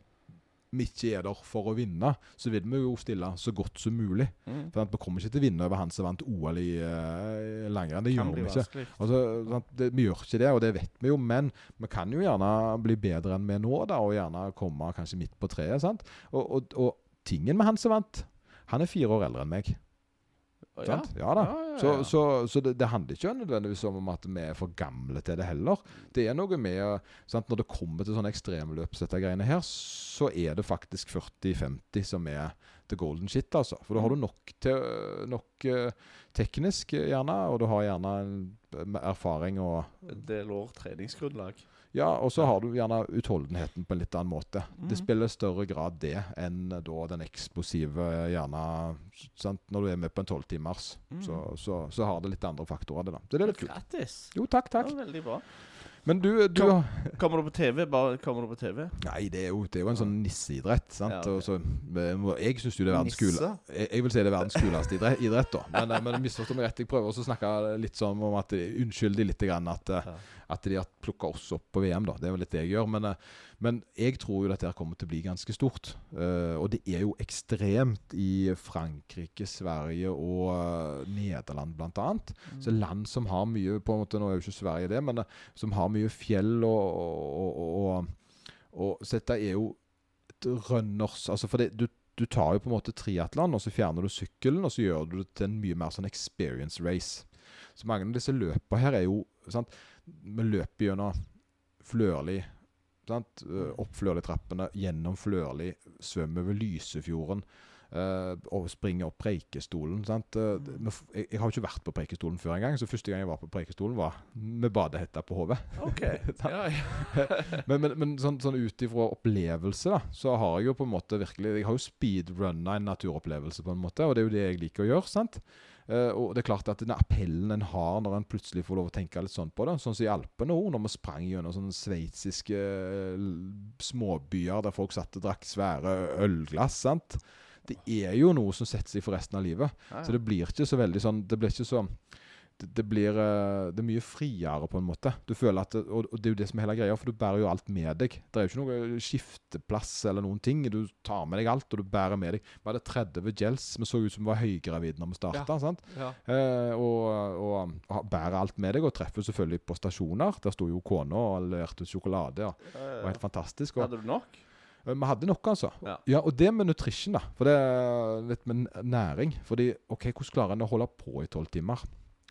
vi ikke er der for å vinne, så vil vi jo stille så godt som mulig. Mm. For Vi kommer ikke til å vinne over han som vant OL i uh, langrenn. Det gjør vi ikke. Altså, det, vi gjør ikke det, og det vet vi jo. Men vi kan jo gjerne bli bedre enn vi er nå, da, og gjerne komme kanskje midt på treet. sant? Og, og, og tingen med han som vant, han er fire år eldre enn meg. Ja. Ja da. Ja, ja, Så, så, så det, det handler ikke nødvendigvis om at vi er for gamle til det heller. Det er noe med sant? Når det kommer til sånne ekstremløpsdette greiene her, så er det faktisk 40-50 som er the golden shit, altså. For da har du nok, til, nok eh, teknisk, eh, gjerne, og du har gjerne erfaring og del år treningsgrunnlag. Ja, og så har du gjerne utholdenheten på en litt annen måte. Det Mhm. spiller større grad det enn da den eksplosive gjerne sant? Når du er med på en tolvtimers, mm. så, så, så har det litt andre faktorer, det da. Så det er litt kult. Grattis. Jo, takk, takk. Det var veldig bra. Men du, du Kom. Kommer du på TV? Bare kommer du på TV? Nei, det er jo, det er jo en sånn nisseidrett, sant. Ja, okay. Så, eh, jeg syns jo det er verdens kuleste jeg, jeg vil si det er verdens kuleste idrett, idrett da. Men, eh, men misforstå meg rett, jeg prøver også å snakke litt sånn om at Unnskyld de litt grann at, eh, Ja. At de har plukka oss opp på VM, da. Det er jo litt det jeg gjør. Men, eh, men jeg tror jo dette her kommer til å bli ganske stort. Eh, og det er jo ekstremt i Frankrike, Sverige og eh, Nederland bl.a. Så land som har mye på en måte, Nå er jo ikke Sverige det, men som har mye fjell og, og, og, og, Så dette er jo et runners altså for det, du, du tar jo på en måte triatlon, og så fjerner du sykkelen, og så gjør du det til en mye mer sånn experience race. Så mange av disse løpene her er jo sant? Vi løper gjennom Flørli. Sant? Eh, Opp Flørli-trappene, gjennom Flørli, svømmer over Lysefjorden. Uh, og springer opp Preikestolen. Sant? Det- jeg, jeg har ikke vært på Preikestolen før engang, så første gang jeg var på Preikestolen, var med badehetta på hodet. OK. [LAUGHS] Ja, ja. [LAUGHS] Men, men, men sånn, sånn ut ifra opplevelse, da, så har jeg jo på en måte virkelig Jeg har jo speedrunna en naturopplevelse, på en måte, og det er jo det jeg liker å gjøre. sant? Eh, og det er klart at den appellen en har når en plutselig får lov å tenke litt sånn på det, sånn som i Alpene òg, når vi sprang gjennom sånne sveitsiske eh, småbyer der folk satt og drakk svære ølglass. sant? Det er jo noe som setter seg for resten av livet. Så det blir ikke så veldig sånn Det blir ikke så det, blir eh, Det er mye friere, på en måte. Du føler at og, det er jo det som er hele greia, for du bærer jo alt med deg. Det er jo ikke noe skifteplass eller noen ting. Du tar med deg alt, og du bærer med deg. Vi hadde 30 gels. Vi så ut som vi var høygravide når vi starta. Ja. ja. Eh, og, og, og bærer alt med deg, og treffer selvfølgelig på stasjoner. Der sto jo kona og leverte ut sjokolade. Ja. Det var helt fantastisk. Og, Hadde du nok? Eh, Vi hadde nok, altså. Ja. og det med nutrition, da. For det er litt med næring. Fordi, OK, hvordan klarer en å holde på i tolv timer?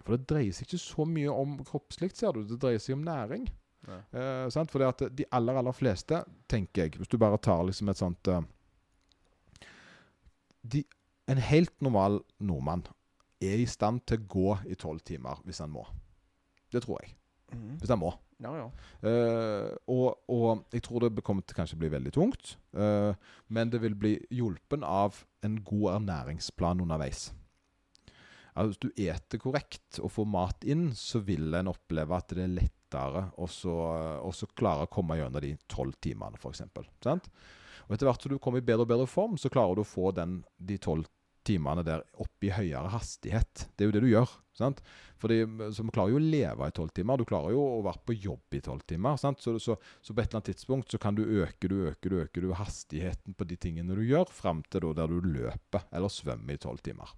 For det dreier seg ikke så mye om kroppslikt, ser du. Det dreier seg om næring. Ja. Eh, sant? For at de aller, aller fleste, tenker jeg, hvis du bare tar liksom et sånt eh, de, En helt normal nordmann er i stand til å gå i tolv timer hvis han må. Det tror jeg. Mm. Hvis han må. Ja, ja. Eh, og, og jeg tror det kommer til kanskje bli veldig tungt. eh, men det vil bli hjulpen av en god ernæringsplan underveis. Hvis du eter korrekt og får mat inn, så vil en oppleve at det er lettere å klare å komme gjennom de tolv timene, f.eks. Og etter hvert som du kommer i bedre og bedre form, så klarer du å få den, de tolv timene der opp i høyere hastighet. Det er jo det du gjør. sant? Fordi, så Vi klarer jo å leve i tolv timer. Du klarer jo å være på jobb i tolv timer. sant? Så, så, så på et eller annet tidspunkt så kan du øke du øker, du øker du hastigheten på de tingene du gjør, fram til da der du løper eller svømmer i tolv timer.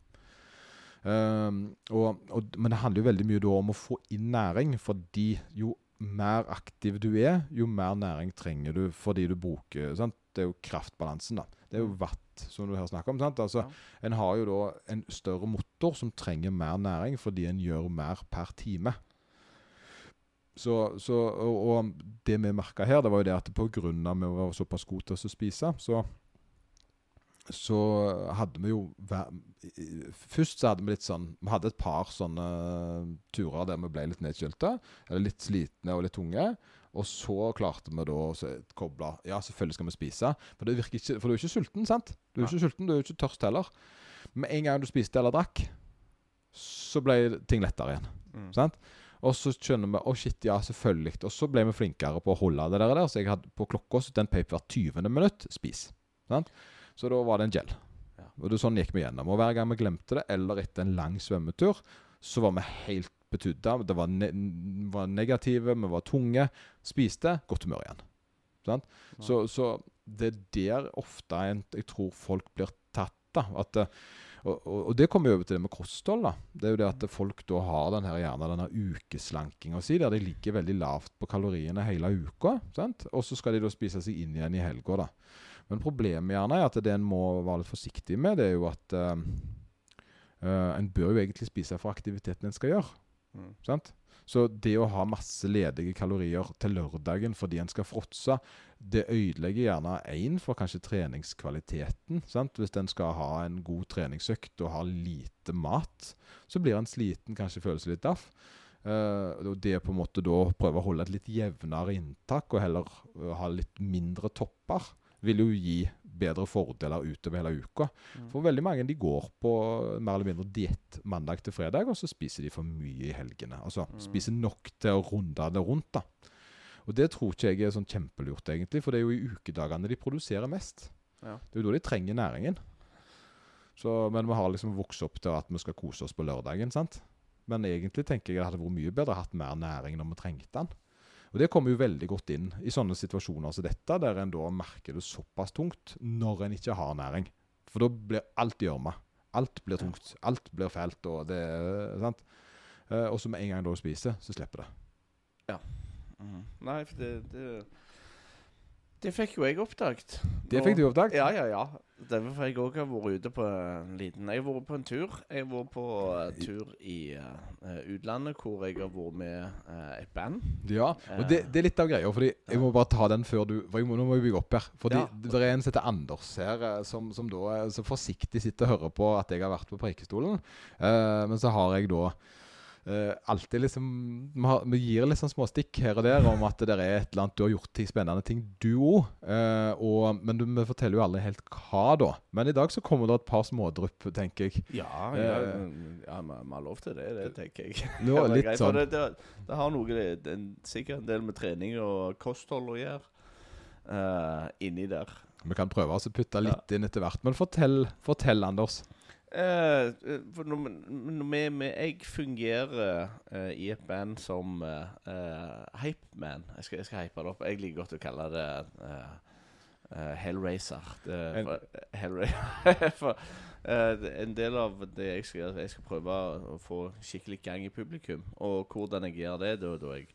Ehm, og, og, men det handler jo veldig mye om å få inn næring, fordi jo mer aktiv du er, jo mer næring trenger du fordi du bruker sant? Det er jo kraftbalansen, da. Det er jo watt, som du her snakker om. sant? Altså, Ja. En har jo da en større motor som trenger mer næring fordi en gjør mer per time. Så, så, og, og det vi merka her, det var jo det at pga. vi var såpass gode til å spise, så så hadde vi jo Først så hadde vi litt sånn Vi hadde et par sånne turer der vi ble litt nedkjølte. Eller litt slitne og litt tunge. Og så klarte vi da å koble Ja, selvfølgelig skal vi spise. For det virker ikke For du er ikke sulten, sant? Du er ikke sulten, du er ikke tørst heller. Med en gang du spiste eller drakk, så ble ting lettere igjen. Mm. Sant? Og så skjønner vi Å, shit, ja, selvfølgelig. Og så ble vi flinkere på å holde det der. Så jeg hadde på klokka så den pep hvert 20. minutt. Spis. Sant? Så da var det en gel. Ja. Og det sånn gikk vi gjennom. Og hver gang vi glemte det, eller etter en lang svømmetur, så var vi helt betydda. Det var, ne var negative, vi var tunge. Spiste, godt humør igjen. Ja. Så, så det er der ofte en, jeg tror folk blir tatt. da, at eh, og, og, og det kommer jo over til det med kosthold. da. Det er jo det at folk da har den her, gjerne denne ukeslankinga si, der de ligger veldig lavt på kaloriene hele uka. sant? Og så skal de da spise seg inn igjen i helga. da. Men problemet gjerne er at det en må være litt forsiktig med, det er jo at uh, en bør jo egentlig spise for aktiviteten en skal gjøre. Mm. Sant? Så det å ha masse ledige kalorier til lørdagen fordi en skal fråtse, det ødelegger gjerne én for kanskje treningskvaliteten. Sant? Hvis en skal ha en god treningsøkt og ha lite mat, så blir en sliten, kanskje føles litt daff. Uh, og det på en måte da prøve å holde et litt jevnere inntak og heller uh, ha litt mindre topper, vil jo gi bedre fordeler utover hele uka. Mm. For veldig mange de går på mer eller mindre diett mandag til fredag, og så spiser de for mye i helgene. Altså Mm. spiser nok til å runde det rundt. da. Og det tror ikke jeg er sånn kjempelurt, egentlig, for det er jo i ukedagene de produserer mest. Ja. Det er jo da de trenger næringen. Så, men vi har liksom vokst opp til at vi skal kose oss på lørdagen. sant? Men egentlig tenker jeg det hadde vært mye bedre å hatt mer næring når vi trengte den. Og Det kommer jo veldig godt inn i sånne situasjoner som dette, der en da merker det såpass tungt når en ikke har næring. For da blir alt gjørme. Alt blir tungt. Alt blir fælt. og det sant? Eh, Og så med en gang du spiser, så slipper det. Mhm. Nei, for det, det Det fikk jo jeg oppdaget. Det fikk du oppdaget? Ja, ja, ja. Derfor har jeg òg vært ute på en liten Jeg har vært på en tur. Jeg har vært på uh, tur i uh, utlandet hvor jeg har vært med uh, et band. Ja, og det, det er litt av greia. Fordi Jeg må bare ta den før du for må, Nå må vi bygge opp her. Fordi Ja. det er en som heter Anders her, som, som da så forsiktig sitter og hører på at jeg har vært på Preikestolen. Men så har jeg da eh, alltid liksom vi, har, vi gir liksom små småstikk her og der om at det er et eller annet du har gjort ting spennende ting, du òg. men du, vi forteller jo aldri helt hva da. Men i dag så kommer det et par smådrypp, tenker jeg. Ja, ja, ja, ja vi vi har lov til det, det tenker jeg. Nå, [LAUGHS] Det [LAUGHS] greit, sånn Det, det, det har noe det, er sikkert en del med trening og kosthold å gjøre uh, inni der. Vi kan prøve å putte litt inn etter hvert. Men fortell, fortell Anders. Eh, eh, for når, når vi, vi, jeg fungerer uh, i et band som uh, hypeman. Jeg jeg skal hype det opp. Jeg liker godt å kalle det uh, Hellraiser. Det, for, Hellraiser. [LAUGHS] for, en del av det jeg skal gjøre, jeg skal prøve å få skikkelig gang i publikum. Og hvordan jeg gjør det, da da er jeg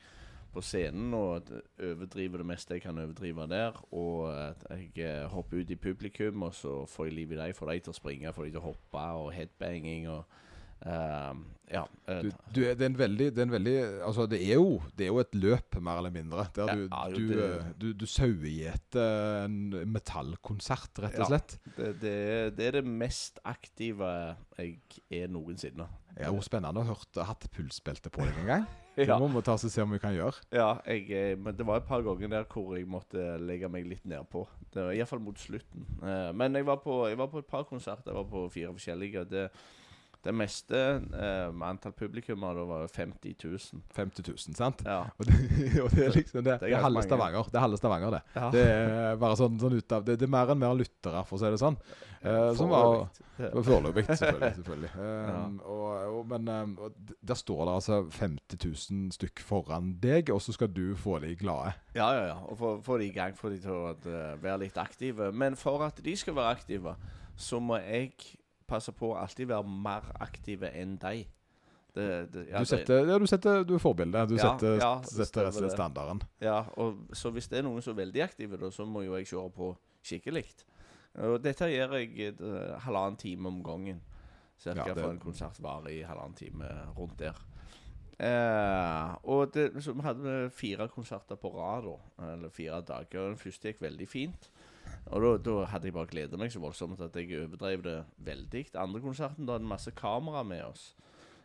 på scenen og overdriver det meste jeg kan overdrive der. Og at jeg eh, hopper ut i publikum, og så får jeg liv i dem. Får de til å springe, får de til å hoppe, og headbanging og ehm, Ja. eh, Du, du, det, er veldig, det er en veldig Altså, det er jo, det er jo et løp, mer eller mindre. Der Ja, du, ja, jo, du, det- eh, du, du sauegjeter en metallkonsert, rett og Ja. slett. det, det, det er det mest aktive jeg er noensinne. Det er jo spennende å ha hatt pulsbelte på deg en gang. [LAUGHS] Ja. Det må vi ta oss og se om vi kan gjøre. Ja, jeg, eh, men det var et par ganger der hvor jeg måtte legge meg litt nedpå. Iallfall mot slutten. Men jeg var, på, jeg var på et par konserter. Jeg var på fire forskjellige. Det, det meste eh, antall publikummere da var jo 50 000. 50 000, sant? Ja. Og det, [LAUGHS] og det er liksom det. Det er halve. Stavanger, det. er halve Stavanger, det. ja. Det er bare sånn, sånn ut av det, det er mer enn mer lyttere, for å si det sånn. Eh, som var Foreløpig, selvfølgelig. selvfølgelig. [LAUGHS] Ja. Um, og, og, men um, der står det altså 50 000 stykk foran deg, og så skal du få de glade. Ja, ja, ja. Og få, få de i gang, få de til å eh, være litt aktive. Men for at de skal være aktive, så må jeg passe på å alltid være mer aktive enn deg. Det, det, ja, Du setter, ja, du setter Du er forbilde. Du Ja, setter, ja, setter standarden. Ja, og så hvis det er noen som er veldig aktive, da, så må jo jeg kjøre på skikkelig. Og dette gjør jeg eh, halvannen time om gangen. Cirka Ja, det- for en konsert varer i halvannen time rundt der. Eh, og det, så vi hadde fire konserter på rad, da. Eller fire dager. Den første gikk veldig fint. Og da, hadde jeg bare gledet meg så voldsomt at jeg overdrev det veldig. Andre konserten da hadde masse kamera med oss.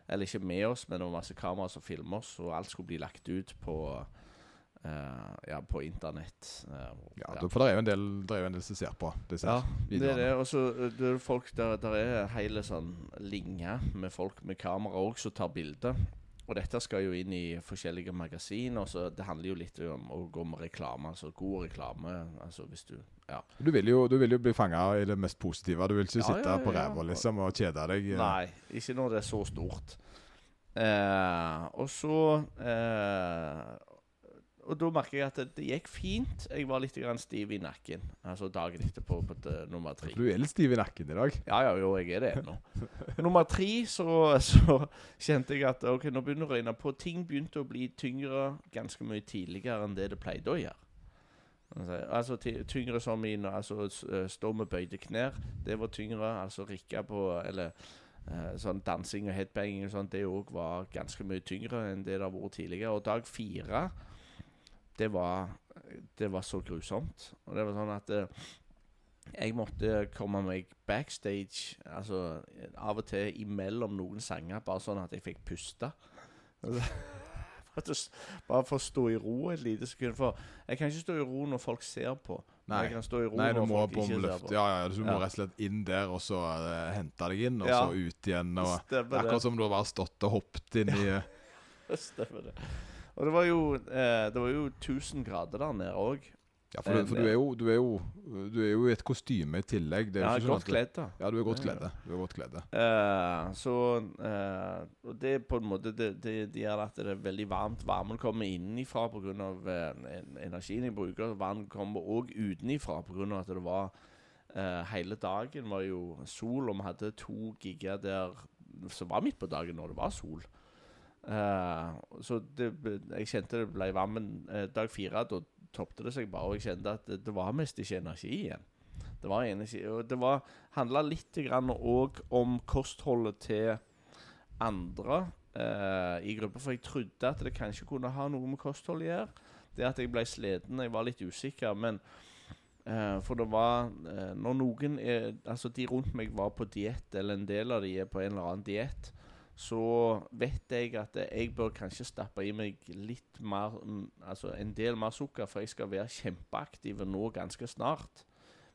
Eller ikke med oss, men det var masse kamera som filma oss, og alt skulle bli lagt ut på Uh, ja, på internett. Uh, Ja, ja, For det er jo en del, det er en del som ser på disse ja, det er videoene. det. Og så eh, det er folk der, der er hele sånn linje med folk med kamera òg som tar bilder. Og dette skal jo inn i forskjellige magasiner, så det handler jo litt om å gå med reklame. Altså god reklame. Altså hvis du Ja. Du vil jo, du vil jo bli fanga i det mest positive. Du vil ikke Ja, sitte ja, ja, på ræva liksom, og kjede deg. eh. Nei, ikke når det er så stort. Eh, og så eh, Og da merker jeg at det, det gikk fint. Jeg var litt grann stiv i nakken. Altså dagen etterpå på det, nummer tre. Du er litt stiv i nakken i dag. Ja, ja, jo, jeg er det ennå. Nummer tre så, så kjente jeg at ok, nå begynner det å regne på. Ting begynte å bli tyngre ganske mye tidligere enn det det pleide å gjøre. Altså, Altså tyngre som i altså, eh, stå med bøyde knær. Det var tyngre. Altså rikke på Eller eh, sånn dansing og headbanging og sånn, det òg var ganske mye tyngre enn det det har vært tidligere. Og dag fire, det var, det var så grusomt. Og det var sånn at eh, jeg måtte komme meg backstage altså av og til imellom noen sanger, bare sånn at jeg fikk puste. [LAUGHS] Bare for å stå i ro et lite sekund. For jeg kan ikke stå i ro når folk ser på. Nei. Jeg kan stå i ro Nei, du når må folk på ikke ser på. Ja, ja, du må Ja. rett og slett inn der, og så uh, hente deg inn, og Ja. så ut igjen. Og, akkurat som du har bare stått og hoppet inn i eh, [LAUGHS] Stemmer det. Og det var jo eh, Det var jo 1000 grader der nede òg. Ja, for, du, for du, er jo, du, er jo, du er jo i et kostyme i tillegg. Det er Ja, sånn godt kledd, da. Ja, du er godt kledd. Du er godt kledd. Uh, så uh, Og det på en måte Det, det, det gjør at det er veldig varmt. Varmen kommer innenfra pga. Uh, energien jeg bruker. Vann kommer òg utenifra pga. at det var uh, Hele dagen var jo sol, og vi hadde to gigger der som var midt på dagen når det var sol. Eh, så det, jeg kjente det ble varmt. Men eh, dag fire, da toppte det seg bare. Og jeg kjente at det, det var mest ikke energi igjen. Det var energi, og det var handla litt òg om kostholdet til andre eh, i gruppa. For jeg trodde at det kanskje kunne ha noe med kosthold å gjøre. Det at jeg ble sliten, jeg var litt usikker. Men For det var Når noen er, Altså de rundt meg var på diett, eller en del av de er på en eller annen diett, så vet jeg at jeg bør kanskje stappe i meg litt mer mm, Altså en del mer sukker, for jeg skal være kjempeaktiv nå ganske snart.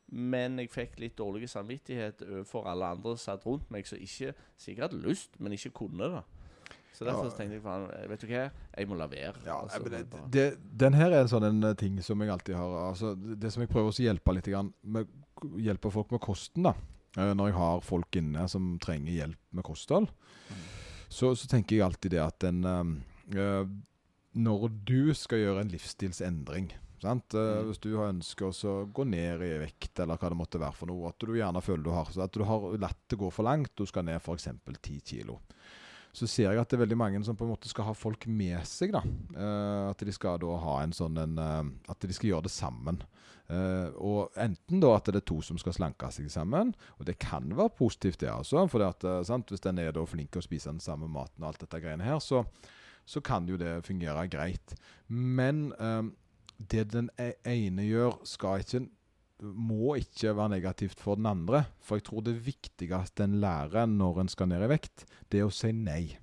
Men jeg fikk litt dårlig samvittighet overfor alle andre som satt rundt meg, som ikke sikkert hadde lyst, men ikke kunne det. Så derfor Ja. tenkte jeg faen, vet du hva, jeg må la være. Ja, Altså, det, det, den her er en sånn en ting som jeg alltid har altså, det, det som jeg prøver å hjelpe litt grann, med, hjelpe folk med kosten, da. Eh, Når jeg har folk inne som trenger hjelp med kosthold, så, så tenker jeg alltid det at en eh, eh, Når du skal gjøre en livsstilsendring sant? Mm. Hvis du har ønsker å gå ned i vekt, eller hva det måtte være for noe, at du gjerne føler du har så At du har latt det gå for langt, du skal ned f.eks. 10 kilo så ser jeg at det er veldig mange som på en måte skal ha folk med seg. da. uh, at de skal da ha en sånn en, uh, At de skal gjøre det sammen. Uh, og enten da at det er to som skal slanke seg sammen, og det kan være positivt det altså. For det at, sant, hvis en er da flink til å spise den samme maten og alt dette greiene her, så, så kan jo det fungere greit. Men det den e- ene gjør, skal ikke må ikke være negativt for den andre. For jeg tror det viktigste en lærer når en skal ned i vekt, det er å si nei.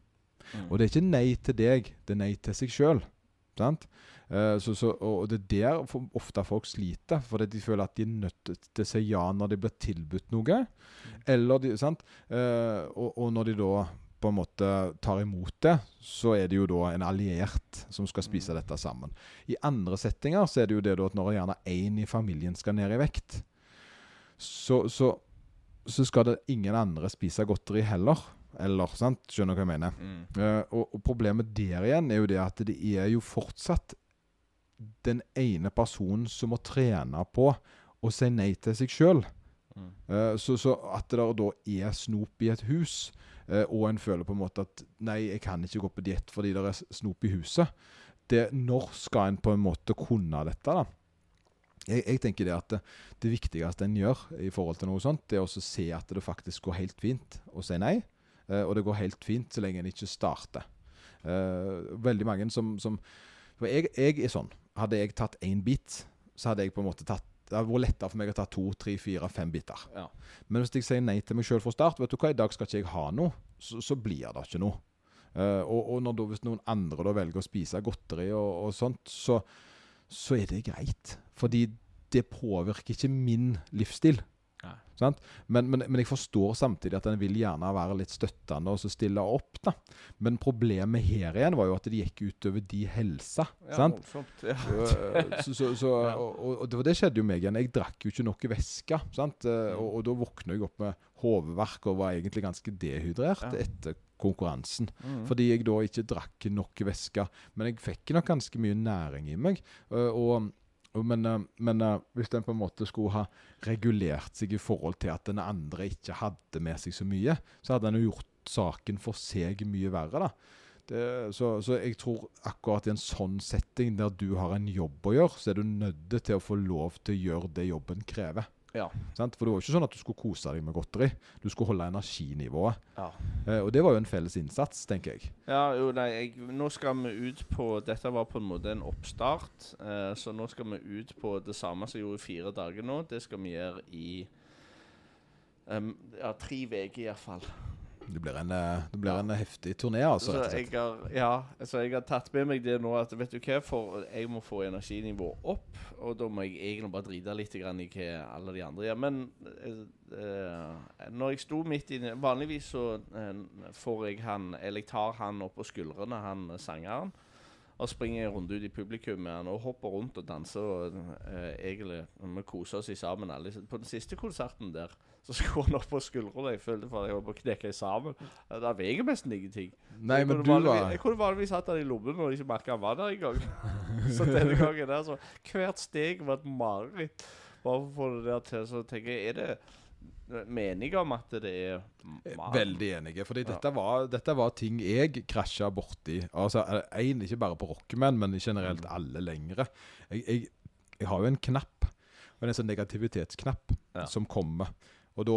Mm. Og det er ikke nei til deg, det er nei til seg sjøl. Eh, så, så, og det er der ofte folk sliter, fordi de føler at de er nødt til å si ja når de blir tilbudt noe. Eller de, sant? Eh, og, og når de da på en måte tar imot det, så er det jo da en alliert som skal spise Mm. dette sammen. I andre settinger så er det jo det da at når gjerne én i familien skal ned i vekt, så, så, så skal det ingen andre spise godteri heller. Eller, sant? Skjønner du hva jeg mener? Mm. Uh, og, og problemet der igjen er jo det at det er jo fortsatt den ene personen som må trene på å si nei til seg sjøl. Mm. så, så at det da er snop i et hus, eh, og en føler på en måte at nei, jeg kan ikke gå på diett fordi det er snop i huset. Det, når skal en på en måte kunne dette, da? Jeg, jeg tenker det at det, det viktigste en gjør i forhold til noe sånt, det er å se at det faktisk går helt fint å si nei. Eh, og det går helt fint så lenge en ikke starter. Veldig mange som, som For jeg, jeg er sånn. Hadde jeg tatt én bit, så hadde jeg på en måte tatt det hadde vært lettere for meg å ta to, tre, fire, fem biter. Ja. Men hvis jeg sier nei til meg sjøl fra start, vet du hva, i dag skal ikke jeg ha noe, så, så blir det ikke noe. Uh, og og når da, hvis noen andre da velger å spise godteri og, og sånt, så, så er det greit. Fordi det påvirker ikke min livsstil. Men, men, men jeg forstår samtidig at en vil gjerne være litt støttende og så stille opp. da. Men problemet her igjen var jo at det gikk utover de helsa. Ja, sant? Morsomt, Ja. Så, så, så, og, og, og det, skjedde jo meg igjen. Jeg drakk jo ikke nok væske. Sant? Eh, Mm. Og, og da våkna jeg opp med hodeverk og var egentlig ganske dehydrert Ja. etter konkurransen. Mm. Fordi jeg da ikke drakk nok væske. Men jeg fikk nok ganske mye næring i meg. Eh, og, og, men eh, men eh, hvis en på en måte skulle ha regulert seg i forhold til at den andre ikke hadde med seg så mye, så hadde en jo gjort saken for seg mye verre. da. Det, så, så jeg tror akkurat i en sånn setting der du har en jobb å gjøre, så er du nødt til å få lov til å gjøre det jobben krever. Ja. Sant? For det var jo ikke sånn at du skulle kose deg med godteri. Du skulle holde energinivået. Ja. Eh, og det var jo en felles innsats, tenker jeg. Ja, jo, nei, jeg, nå skal vi ut på Dette var på en måte en oppstart. Eh, så nå skal vi ut på det samme som jeg gjorde i fire dager nå. Det skal vi gjøre i um, ja, tre uker iallfall. Det blir en, eh, det blir en heftig turné, altså. Så jeg har, ja, altså jeg har tatt med meg det nå at vet du hva, for jeg må få energinivået opp. Og da må jeg egentlig bare drite litt grann i hva alle de andre gjør. Men eh, når jeg sto midt inne Vanligvis så eh, får jeg han Eller jeg tar han opp på skuldrene, han sangeren. Og springer en runde ut i publikum med han og hopper rundt og danser. Og eh, egentlig Vi koser oss sammen alle. På den siste konserten der så [LAUGHS] skulle han opp på skuldrene. Jeg følte for jeg var på å knekke sammen. Det veier nesten ingenting. Nei, jeg men kunne du vanligvis, var Jeg kunne vanligvis hatt han i lommen og ikke merka han var der engang. [LAUGHS] så denne gangen der, så Hvert steg var et mareritt. Bare for å få det der til. Så tenker jeg, er det meninga om at det er man. Veldig enige. Fordi dette, var, dette var ting jeg krasja borti. Altså, en, ikke bare på Rockman, men generelt Mm. alle lengre. Jeg, jeg, jeg har jo en knapp, en sånn negativitetsknapp, Ja. som kommer. Og da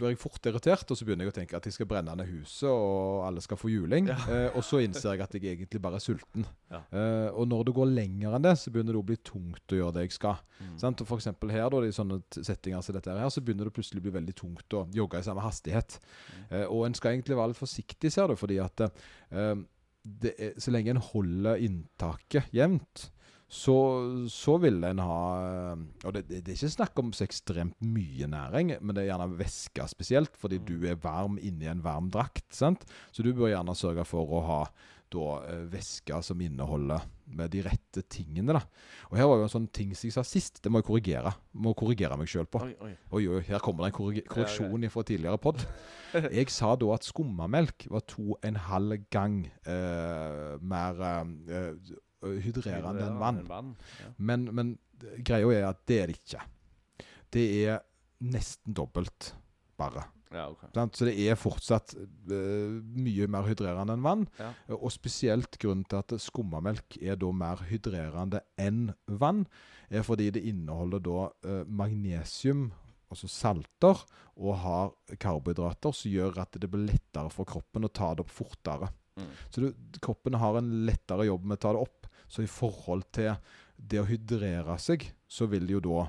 blir jeg fort irritert, og så begynner jeg å tenke at jeg skal brenne ned huset, og alle skal få juling. Ja. Eh, og så innser jeg at jeg egentlig bare er sulten. Ja. Eh, og når det går lenger enn det, så begynner det å bli tungt å gjøre det jeg skal. Mm. Sant? Og for eksempel her, da, i sånne settinger som dette her, så begynner det plutselig å bli veldig tungt å jogge i samme hastighet. Eh, og en skal egentlig være litt forsiktig, ser du, fordi at eh, er, så lenge en holder inntaket jevnt, så, så vil en ha Og det, det, det er ikke snakk om så ekstremt mye næring, men det er gjerne væske spesielt, fordi Mm. du er varm inni en varm drakt. sant? Så du bør gjerne sørge for å ha da eh, væske som inneholder med de rette tingene. da. Og her var jo en sånn ting som jeg sa sist, det må jeg korrigere. Må korrigere meg sjøl på. Oi, oi. Oi, oi, her kommer det en korrek korreksjon fra tidligere pod. [LAUGHS] Jeg sa da at skummamelk var to og en halv gang eh, mer eh, hydrerende enn vann. vann. Ja. Men, men greia er at det er det ikke. Det er nesten dobbelt, bare. ja, okay. Så det er fortsatt uh, mye mer hydrerende enn vann. Ja. Og spesielt grunnen til at skummamelk er da mer hydrerende enn vann, er fordi det inneholder da uh, magnesium, altså salter, og har karbohydrater som gjør at det blir lettere for kroppen å ta det opp fortere. Mm. Så du, kroppen har en lettere jobb med å ta det opp. Så i forhold til det å hydrere seg, så vil jo da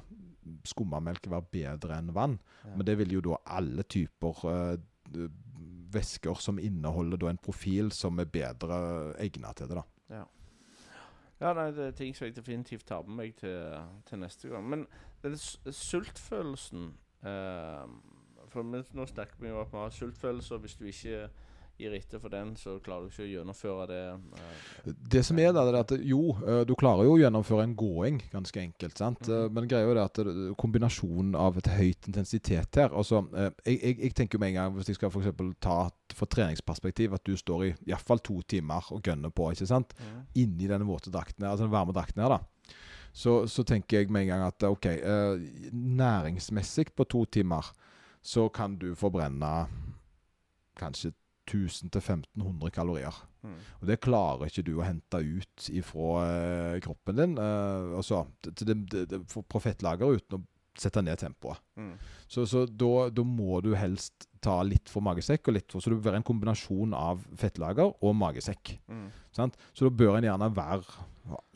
skummamelk være bedre enn vann. Ja. Men det vil jo da alle typer uh, væsker som inneholder da en profil som er bedre egnet til det. da. Ja, nei, det er ting som jeg definitivt tar med meg til, til neste gang. Men den sultfølelsen eh, For nå snakker vi jo om at vi har sultfølelse, og hvis du ikke gir etter for den, så klarer du ikke å gjennomføre det. eh, Det som er da, det er at jo, eh, du klarer jo å gjennomføre en gåing, ganske enkelt. sant? Mhm. Men greia er det at kombinasjonen av et høyt intensitet her altså, jeg, jeg, jeg tenker med en gang, hvis jeg skal eksempel ta for treningsperspektiv, at du står i iallfall to timer og gønner på, ikke sant? inni denne våte drakten her, altså den varme drakten her, da. Så, så tenker jeg med en gang at OK, eh, næringsmessig på to timer så kan du forbrenne kanskje 1000-1500 kalorier. Mm. Og det klarer ikke du å hente ut ifra eh, kroppen din. eh, altså, det, det, det, det, for- på fettlager uten å sette ned tempoet. Mm. Så, så da, da må du helst ta litt for magesekk og litt for Så det bør være en kombinasjon av fettlager og magesekk. Mm. Sant? Så da bør en gjerne være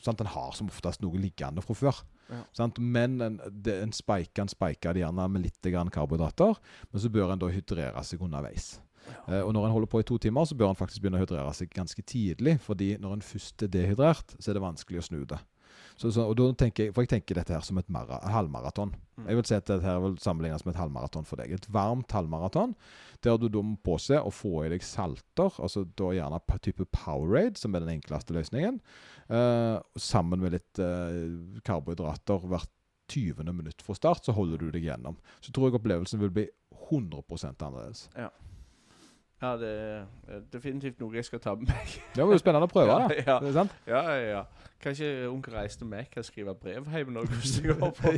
sant? En har som oftest noe liggende fra før. Ja. Sant? Men en, en spiker en spiker gjerne med litt grann karbohydrater, men så bør en da hydrere seg underveis. Eh, og når en holder på i to timer, så bør en faktisk begynne å hydrere seg ganske tidlig. fordi når en først er dehydrert, så er det vanskelig å snu det. Så, så, og da tenker jeg, for jeg tenker dette her som et mara, halvmaraton. Mm. Jeg vil si at dette her vil sammenlignes med et halvmaraton for deg. Et varmt halvmaraton, der du da må påse å få i deg salter, altså da gjerne type Powerade, som er den enkleste løsningen, eh, sammen med litt eh, karbohydrater hvert 20. minutt fra start, så holder du deg gjennom. Så tror jeg opplevelsen vil bli 100 annerledes. Ja, det er eh, definitivt noe jeg skal ta med meg. [LAUGHS] Det var jo spennende å prøve, da. Ja, Det sant? ja, ja, ja. Kanskje onkel reiste meg kan skrive brev hjemme når jeg [LAUGHS] går på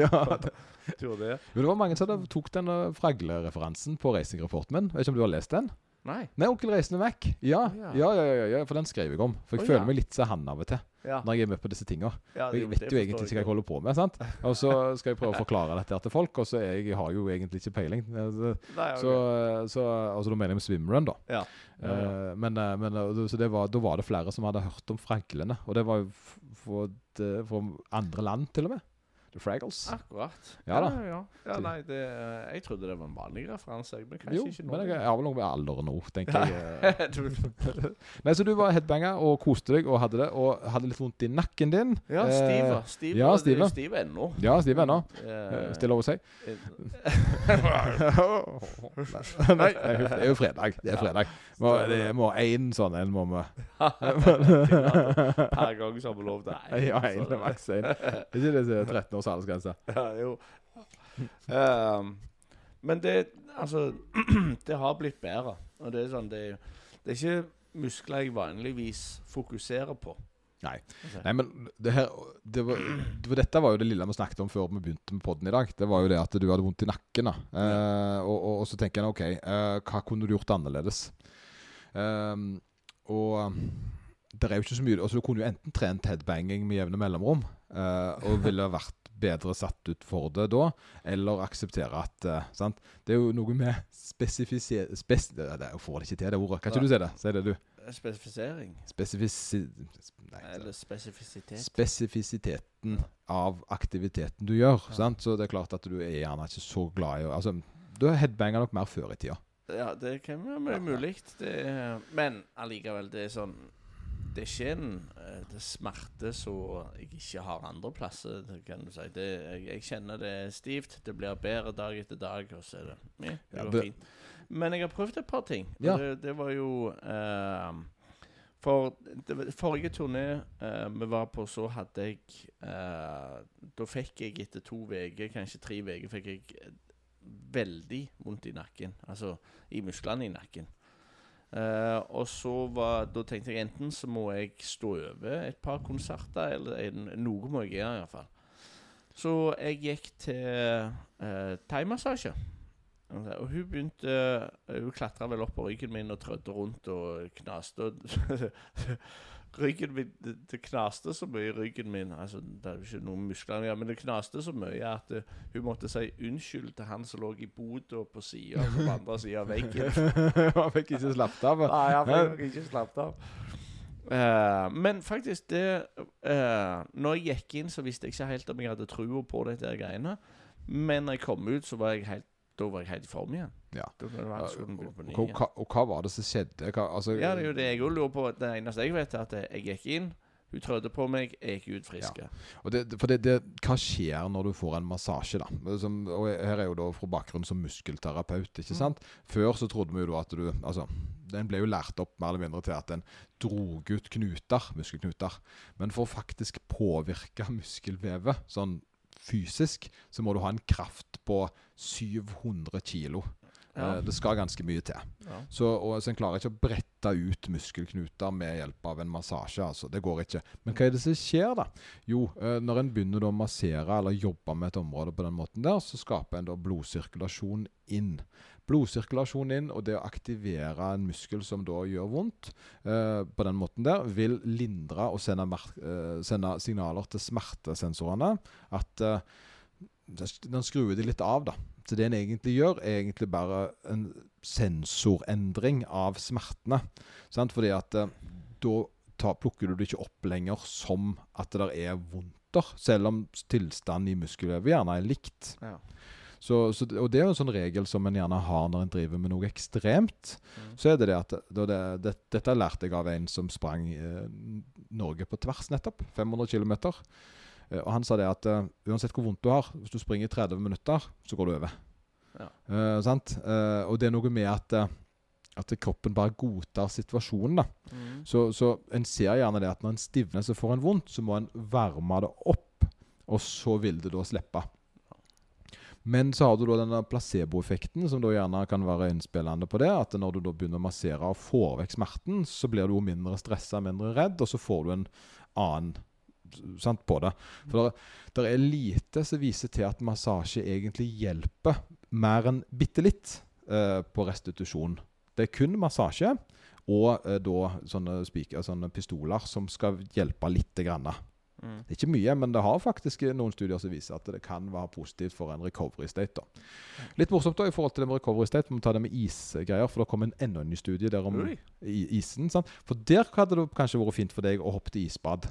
ja. [LAUGHS] tur det. Jo, det var mange som tok den uh, Fragle-referansen på racingreporten min. Vet ikke om du har lest den? Nei. Nei, Onkel Reisende Mac. Ja, Ja. ja, ja, ja, ja, for den skrev jeg om. For jeg oh, føler meg litt som han av og til, når jeg er med på disse tinga. jeg vet jo egentlig ikke hva jeg holder på med, sant? Og så skal jeg prøve å forklare dette til folk, og så er jeg har jo egentlig ikke peiling. Altså, Nei, Så, så altså, da mener jeg med swimrun, da. Ja. Eh, men eh, men eh, så det var, da var det flere som hadde hørt om Franklene, Og det var jo for, fra andre land, til og med. The Fraggles. Akkurat. Ja da. Ja, ja. ja nei, det, eh, jeg trodde det var en vanlig referanse. Men kanskje jo, ikke nå. men jeg har vel noe med alderen nå, tenker jeg. eh. [LAUGHS] Nei, Så du var headbanga og koste deg og hadde det, og hadde litt vondt i nakken din. ja, stiv. Stive. Stive, ja, stiv. ennå. Ja, stiv ennå. Eh, Stille over seg. eh, [LAUGHS] Nei, det er jo fredag. Det er fredag. Må, det må én sånn en må vi [LAUGHS] Per gang så har vi lov til én. Ja, én er maks én. Ikke det som er 13 års aldersgrense. [LAUGHS] Ja, jo. Ehm, men det Altså, [CLEARS THROAT] det har blitt bedre. Og det er sånn Det, det er ikke muskler jeg vanligvis fokuserer på. Nei. Okay. Nei, men det her det var, det var, Dette var jo det lille vi snakket om før vi begynte med podden i dag. Det var jo det at du hadde vondt i nakken. da Eh, og, og, og så tenker jeg OK, uh, hva kunne du gjort annerledes? Um, og det er jo ikke så mye Altså Du kunne jo enten trent headbanging med jevne mellomrom, uh, og ville vært bedre satt ut for det da, eller akseptere at eh, sant? Det er jo noe med spesifisering spes, Jeg får det ikke til, det ordet. Kan ikke du si det? Si det, du. Spesifisering. Spesifisi... Nei, Eller spesifisitet. spesifisiteten av aktiviteten du gjør. Ja. Sant? Så det er klart at du er gjerne ikke så glad i Altså, du har headbanga nok mer før i tida. Ja, det kan være mulig. Det men allikevel, det er sånn Det er ikke en eh, det smerte som jeg ikke har andre plasser, kan du si. Det, jeg, jeg kjenner det er stivt. Det blir bedre dag etter dag, og så er det ja, Det går fint. Men jeg har prøvd et par ting. Ja. Det, det var jo eh, For det, forrige turné eh, vi var på, så hadde jeg eh, Da fikk jeg etter to uker, kanskje tre uker, fikk jeg eh, veldig vondt i nakken. Altså i musklene i nakken. Eh, og så var Da tenkte jeg enten så må jeg stå over et par konserter, eller en, noe må jeg gjøre iallfall. Så jeg gikk til uh, thaimassasje. Og hun begynte Hun klatra vel opp på ryggen min og trødde rundt og knaste. Og [LAUGHS] ryggen min det, det knaste så mye i ryggen min. Altså, det er jo ikke noen muskler, ja, men det knaste så mye at eh, hun måtte si unnskyld til han som lå i boda på sida, på andre sida av veggen. [LAUGHS] Han fikk ikke slappet av. Nei, han fikk ikke slappet av. Uh, men faktisk, det uh, Når jeg gikk inn, så visste jeg ikke helt om jeg hadde trua på dette greiene. Men når jeg kom ut, så var jeg helt Da var jeg helt i form igjen. Ja. Da var det akkurat å begynne på ny Og, hva, og hva var det som skjedde? Hva, altså, Ja, det er jo det jeg òg lurer på. Det eneste jeg vet, er at jeg gikk inn, hun trødde på meg, jeg gikk ut frisk. Og det, for det, det, hva skjer når du får en massasje, da? Som, og her er jo da fra bakgrunn som muskelterapeut, ikke Mm. sant? Før så trodde vi jo da at du Altså, den ble jo lært opp mer eller mindre til at den drog ut knuter, muskelknuter. Men for å faktisk påvirke muskelvevet sånn fysisk, så må du ha en kraft på 700 kilo. Ja. Eh, Det skal ganske mye til. Ja. Så, og, så en klarer ikke å brette ut muskelknuter med hjelp av en massasje. altså, Det går ikke. Men hva er det som skjer, da? Jo, eh, når en begynner å massere eller jobbe med et område på den måten der, så skaper en da blodsirkulasjon inn. Blodsirkulasjon inn, og det å aktivere en muskel som da gjør vondt, eh, på den måten der, vil lindre og sende, eh, sende signaler til smertesensorene at eh, den skrur de litt av, da. Så det en egentlig gjør, er egentlig bare en sensorendring av smertene. Sant? Fordi at eh, da ta, plukker du det ikke opp lenger som at det der er vondter, selv om tilstanden i muskelvevet gjerne er likt. Ja. Så, så, og det er jo en sånn regel som en gjerne har når en driver med noe ekstremt. Mm. Så er det det at da det, det, Dette lærte jeg av en som sprang eh, Norge på tvers, nettopp. 500 km. Eh, og han sa det at eh, uansett hvor vondt du har, hvis du springer i 30 minutter, så går du over. Ja. Eh, sant? Eh, og det er noe med at, eh, at kroppen bare godtar situasjonen. da. Mm. Så, så en ser gjerne det at når en stivner så får en vondt, så må en varme det opp, og så vil det da slippe. Men så har du da denne placeboeffekten, som da gjerne kan være innspillende på det. At når du da begynner å massere og får vekk smerten, så blir du jo mindre stressa, mindre redd, og så får du en annen sant, på det. For det er lite som viser til at massasje egentlig hjelper mer enn bitte litt eh, på restitusjon. Det er kun massasje og eh, da sånne, speaker, sånne pistoler som skal hjelpe lite grann. Mm. Det er ikke mye, men det har faktisk noen studier som viser at det kan være positivt for en recovery state. da. Litt morsomt da i forhold til det med recovery state, vi må ta det med isgreier, for det kom en enda en ny studie der om isen. sant? For der hadde det kanskje vært fint for deg å hoppe til isbad.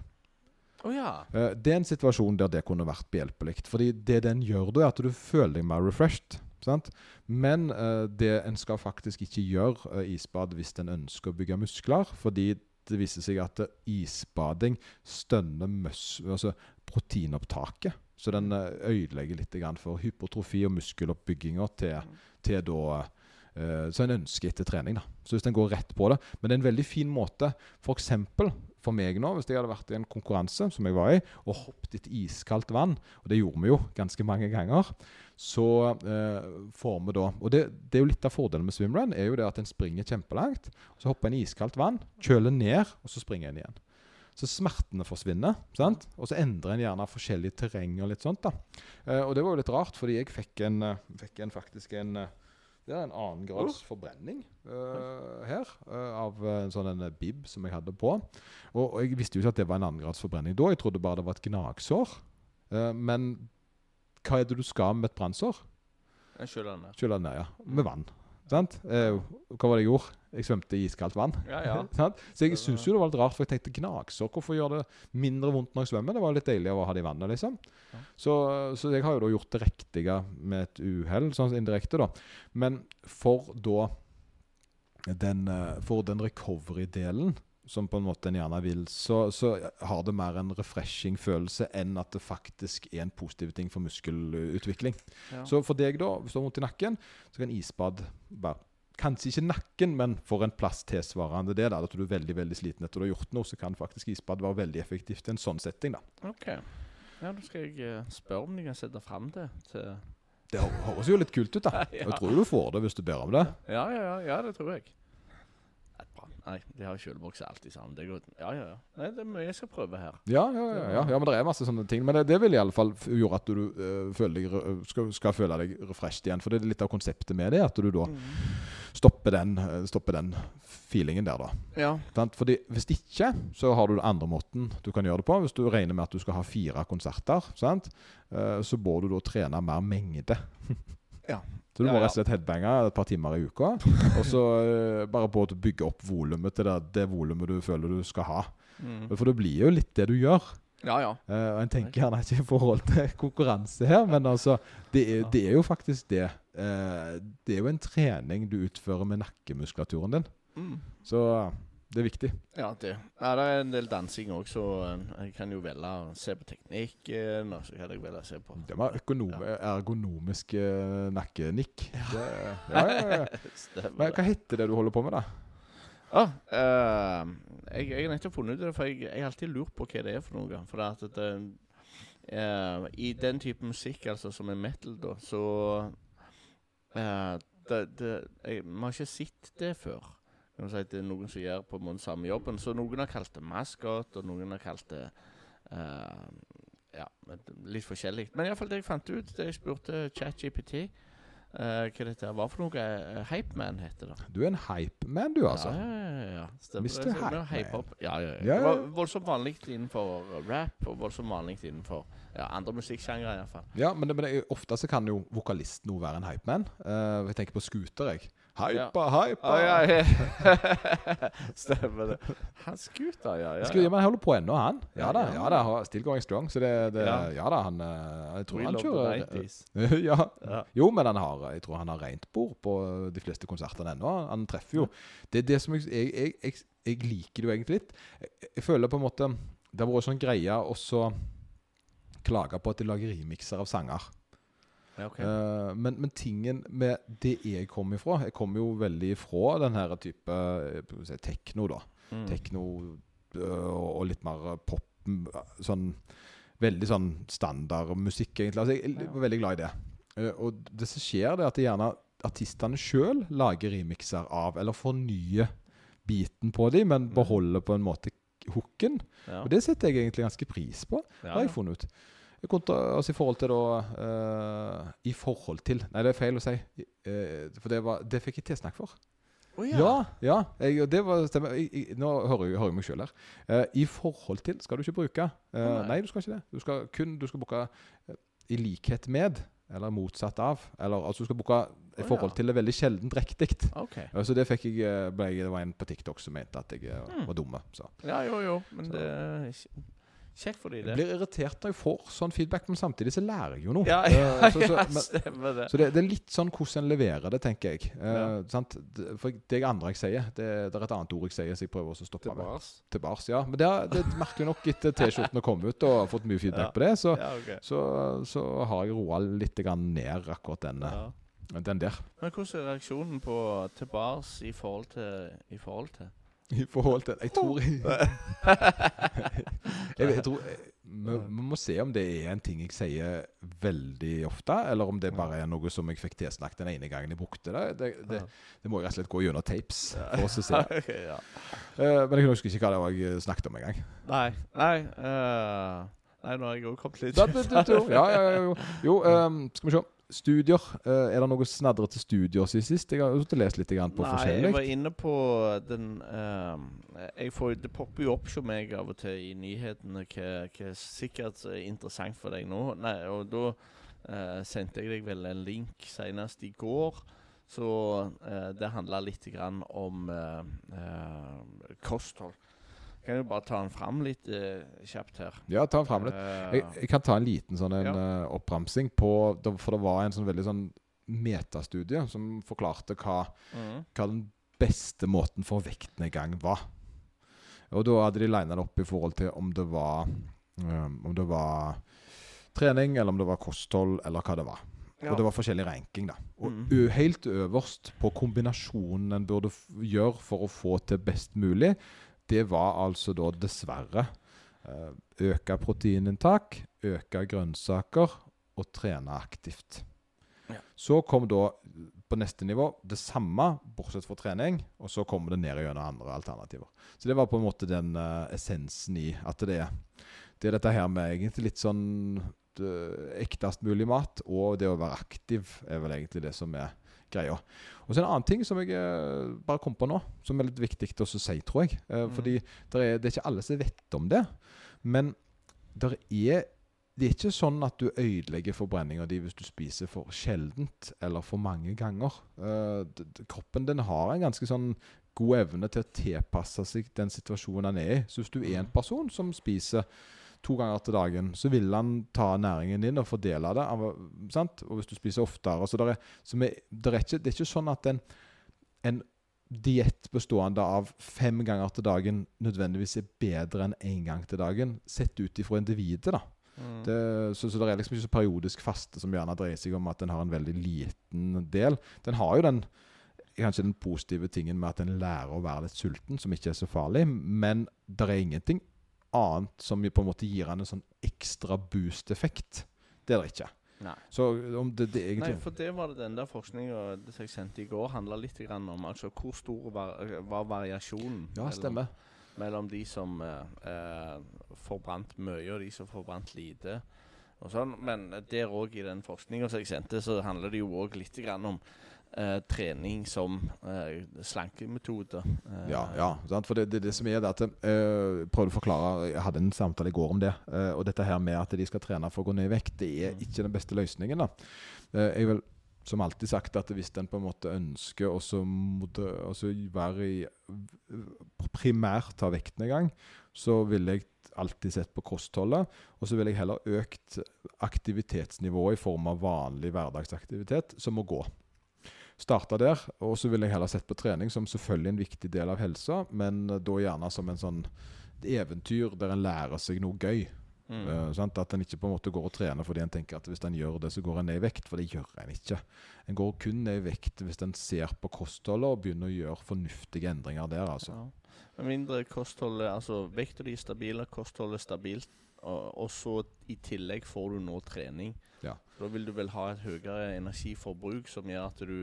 Oh, ja. Eh, Det er en situasjon der det kunne vært behjelpelig. Fordi det den gjør da, er at du føler deg mer refreshed. Sant? Men uh, det en skal faktisk ikke gjøre uh, isbad hvis en ønsker å bygge muskler. Fordi det viser seg at isbading stønner altså proteinopptaket. Så den eh, ødelegger litt for hypotrofi og muskeloppbygginga til, til da eh, Så en ønsker etter trening. da. Så hvis en går rett på det Men det er en veldig fin måte. F.eks. for meg nå, hvis jeg hadde vært i en konkurranse som jeg var i, og hoppet etter iskaldt vann, og det gjorde vi jo ganske mange ganger, så eh, får vi da Og det, det er jo litt av fordelen med swimrun, er jo det at en springer kjempelangt, og så hopper en i iskaldt vann, kjøler ned, og så springer en igjen. Så smertene forsvinner, sant? og så endrer en gjerne forskjellig terreng og litt sånt. da. Eh, og det var jo litt rart, fordi jeg fikk en, eh, fikk en faktisk en eh, det er en annen grads forbrenning uh, her, uh, av en sånn en bib som jeg hadde på. Og, og jeg visste jo ikke at det var en annen grads forbrenning da, jeg trodde bare det var et gnagsår. Uh, men hva er det du skal med et brannsår? Den. Kjøle det ned, ja. Med vann. Sant? Eh, hva var det jeg gjorde? Jeg svømte i iskaldt vann. Ja, ja. [LAUGHS] Så jeg syns jo det var litt rart, for jeg tenkte gnagsår, hvorfor gjør det mindre vondt når jeg svømmer? Det var litt deilig å ha det i vannet, liksom. Ja. Så, så jeg har jo da gjort det riktige med et uhell, sånn indirekte, da. Men for da den, eh, For den recovery-delen, som på en måte en gjerne vil, så, så har det mer en refreshing følelse enn at det faktisk er en positiv ting for muskelutvikling. ja. Så for deg, da, hvis du har vondt i nakken, så kan isbad være Kanskje ikke nakken, men for en plass tilsvarende det. da, At du er veldig veldig sliten etter du har gjort noe, så kan faktisk isbad være veldig effektivt i en sånn setting. da. OK. Ja, da skal jeg eh, spørre om de kan sette fram det til Det høres jo litt kult ut, da. Ja. [LAUGHS] ja. Jeg tror du får det hvis du ber om det. Ja, ja, ja, ja det tror jeg. Nei, bra. Nei, de har kjølebokser alltid sammen. Det går, ja, ja, ja. Nei, det er mye jeg skal prøve her. Ja, ja, ja, ja, ja men det er masse sånne ting. Men det, det vil i alle fall gjøre at du uh, deg, skal, skal føle deg refreshed igjen. For det er litt av konseptet med det, at du da stopper den, eh, stopper den feelingen der, da. Ja. Fordi Hvis ikke, så har du den andre måten du kan gjøre det på. Hvis du regner med at du skal ha fire konserter, sant? Eh, så bør du da trene mer mengde. [LAUGHS] Ja. Så du må rett og slett headbange et par timer i uka. [LAUGHS] Og så eh, bare på å bygge opp volumet til det, det volumet du føler du skal ha. Mm. For det blir jo litt det du gjør. Ja, ja. Uh, og En tenker gjerne ikke i forhold til [LAUGHS] konkurranse her, men altså Det er, det er jo faktisk det. Uh, det er jo en trening du utfører med nakkemuskulaturen din. Mm. Så det er viktig. Ja, det. Ja, det er en del dansing òg, så eh, jeg kan jo velge å se på teknikken, og så kan jeg velge å se på Det var økonom ergonomisk eh, nakkenikk. [LAUGHS] Det, ja, ja, ja. Stemmer Men hva heter det du holder på med, da? Ah, uh, jeg, jeg har nettopp funnet ut det, for jeg, jeg har alltid lurt på hva det er for noe. For at det, uh, I den type musikk, altså som er metal, da, så uh, det, det, jeg, Vi har ikke sett det før. Kan si Det er noen som gjør på en måte samme jobben. Så noen har kalt det maskot, og noen har kalt det uh, Ja, litt forskjellig. Men iallfall det jeg fant ut da jeg spurte ChatGPT uh, hva dette var for noe. Uh, Hypeman heter det. Du er en hypeman, du, altså. Ja, ja, ja. Stemmer Mr. Hypeman. Ja, ja, ja. Ja, Det var ja. voldsomt vanlig innenfor rap, og voldsomt vanlig innenfor ja, andre musikksjangre iallfall. Ja, men, men det, ofte så kan jo vokalisten òg være en hypeman. Uh, jeg tenker på Scooter, jeg. Hypa, hypa! Ah, ja, ja. [LAUGHS] Stemmer det. Han Scooter, ja. ja, ja, ja. men han holder på ennå, han. Ja Ja, da, ja. ja da, still going strong. Så det, det Ja. ja. da, han eh, Jeg tror We han kjører [LAUGHS] ja. Ja. Jo, men han har, jeg tror han har rent bord på de fleste konsertene ennå. Han treffer jo. Det er det som jeg, jeg, jeg, jeg, liker det jo egentlig litt. Jeg, jeg føler på en måte Det har vært sånn greie å så klage på at de lager remikser av sanger. Ja, ok. Eh, men, men tingen med det jeg kom ifra Jeg kom jo veldig ifra den her type eh, si, tekno, da. Mm. Tekno øh, og litt mer pop. Sånn veldig sånn standardmusikk, egentlig. Altså, jeg var veldig glad i det. Eh, og det som skjer, det er at det gjerne artistene sjøl lager remixer av, eller fornyer biten på dem, men Mm. beholder på en måte hooken. Ja. Og det setter jeg egentlig ganske pris på, har jeg funnet ut. Kontra, altså I forhold til da uh, I forhold til Nei, det er feil å si. Uh, for det, var, det fikk jeg tilsnakk for. Oh, Ja, ja. Jeg, det var stemmer. Jeg, jeg, nå hører jeg, hører meg sjøl her. Uh, I forhold til skal du ikke bruke. Å, nei. nei, du skal ikke det. Du skal kun du skal bruke i likhet med, eller motsatt av. Eller altså du skal bruke i forhold ja. til det veldig sjeldent riktig. Okay. Så det fikk jeg, ble, Det var en på TikTok som mente at jeg Mm. var dumme. Så. Ja, jo, jo. Men Så- det er kj- kjekt for de, Jeg blir irritert når jeg får sånn feedback, men samtidig så lærer jeg jo noe. Ja, ja, ja, så, så, ja, men, stemmer det. så det, det er litt sånn hvordan en leverer det, tenker jeg. Eh, Ja. sant? Det- For det andre jeg sier, det, det er et annet ord jeg sier, så jeg prøver også å stoppe Til med. bars. Til bars, ja. Men det, det merker jeg nok etter T-skjortene kom ut og har fått mye feedback Ja. på det. Så, Ja, ok. så, så har jeg roa litt grann ned akkurat den, Ja. den der. Men hvordan er reaksjonen på til bars i forhold til I forhold til? I forhold til Jeg tror [LAUGHS] jeg, tror vi, vi må se om det er en ting jeg sier veldig ofte, eller om det bare er noe som jeg fikk tilsnakket den ene gangen jeg brukte det. Det, det, det må jeg rett og slett gå gjennom tapes for å se. [LAUGHS] Ja. uh, men jeg husker ikke hva det var jeg snakket om engang. Nei. Nei, uh, nei, nå har jeg òg kommet litt Da- ja, ja, jo. jo um, skal vi se. Studier. Eh, er det noe snadrete studier siden sist? Jeg har jo lest litt på Nei, jeg var inne på den uh, får, Det popper jo opp hos meg av og til i nyhetene hva hva sikkert er interessant for deg nå. Nei, og da uh, sendte jeg deg vel en link senest i går. Så uh, det handla litt om kosthold. Kan jo bare ta den fram litt uh, kjapt her. Ja, ta den fram litt. Eh, Jeg, jeg kan ta en liten sånn en, Ja. uh, oppramsing på For det var en sånn veldig sånn metastudie som forklarte hva, mm. hva den beste måten for vektnedgang var. Og da hadde de lina det opp i forhold til om det var um, Om det var trening, eller om det var kosthold, eller hva det var. Ja. Og det var forskjellig ranking, da. Og mm. helt øverst på kombinasjonen en burde gjøre for å få til best mulig, det var altså da dessverre eh, øke proteininntak, øke grønnsaker og trene aktivt. Ja. Så kom da på neste nivå det samme, bortsett fra trening, og så kommer det ned gjennom andre alternativer. Så det var på en måte den eh, essensen i at det er, det er dette her med egentlig litt sånn det, ektest mulig mat, og det å være aktiv er vel egentlig det som er greia. Og så en annen ting som jeg eh, bare kom på nå, som er litt viktig å si, tror jeg. Eh, Mm. Fordi der er, det er ikke alle som vet om det. Men der er det er ikke sånn at du ødelegger forbrenninga di hvis du spiser for sjeldent eller for mange ganger. Eh, kroppen din har en ganske sånn god evne til å tilpasse seg den situasjonen han er i. Så hvis du er en person som spiser to ganger til dagen, så vil han ta næringen din og fordele det. Sant? Og hvis du spiser oftere så der er, så vi, der er ikke, Det er ikke sånn at en, en diett bestående av fem ganger til dagen nødvendigvis er bedre enn én gang til dagen, sett ut ifra individet. da. Mhm. Det, så, så det er liksom ikke så periodisk faste som gjerne dreier seg om at den har en veldig liten del. Den har jo den kanskje den positive tingen med at en lærer å være litt sulten, som ikke er så farlig, men det er ingenting annet som på en måte gir han en sånn ekstra boost-effekt. Det er det ikke. Nei. Så om det, det egentlig Nei, for det var det den der forskninga som jeg sendte i går, handla litt grann om altså hvor stor var, var variasjonen Ja, mellom, mellom de som eh, eh, forbrant mye, og de som forbrant lite. Og sånn. Men der òg, i den forskninga som jeg sendte, så handler det jo òg litt grann om eh, trening som eh, slankemetode. Eh, Ja, ja sant? for det, det, det som er det at eh, prøvde å forklare Jeg hadde en samtale i går om det. eh, og dette her med at de skal trene for å gå ned i vekt, det er Mm. ikke den beste løsningen. da. Eh, jeg vil som alltid sagt at hvis en på en måte ønsker å å være i primært ta vektnedgang, så ville jeg alltid sett på kostholdet. Og så ville jeg heller økt aktivitetsnivået i form av vanlig hverdagsaktivitet, som må gå. Starta der, og så ville jeg heller sett på trening som selvfølgelig en viktig del av helsa, men da gjerne som en sånn eventyr der en lærer seg noe gøy. Mm. Uh, sant? At en ikke på en måte går og trener fordi en tenker at hvis en gjør det, så går en ned i vekt. For det gjør en ikke. En går kun ned i vekt hvis en ser på kostholdet og begynner å gjøre fornuftige endringer der. altså. Ja. Med mindre kostholdet Altså vekta di er stabil, kostholdet er stabilt, og, og så i tillegg får du nå trening. Ja. Da vil du vel ha et høyere energiforbruk som gjør at du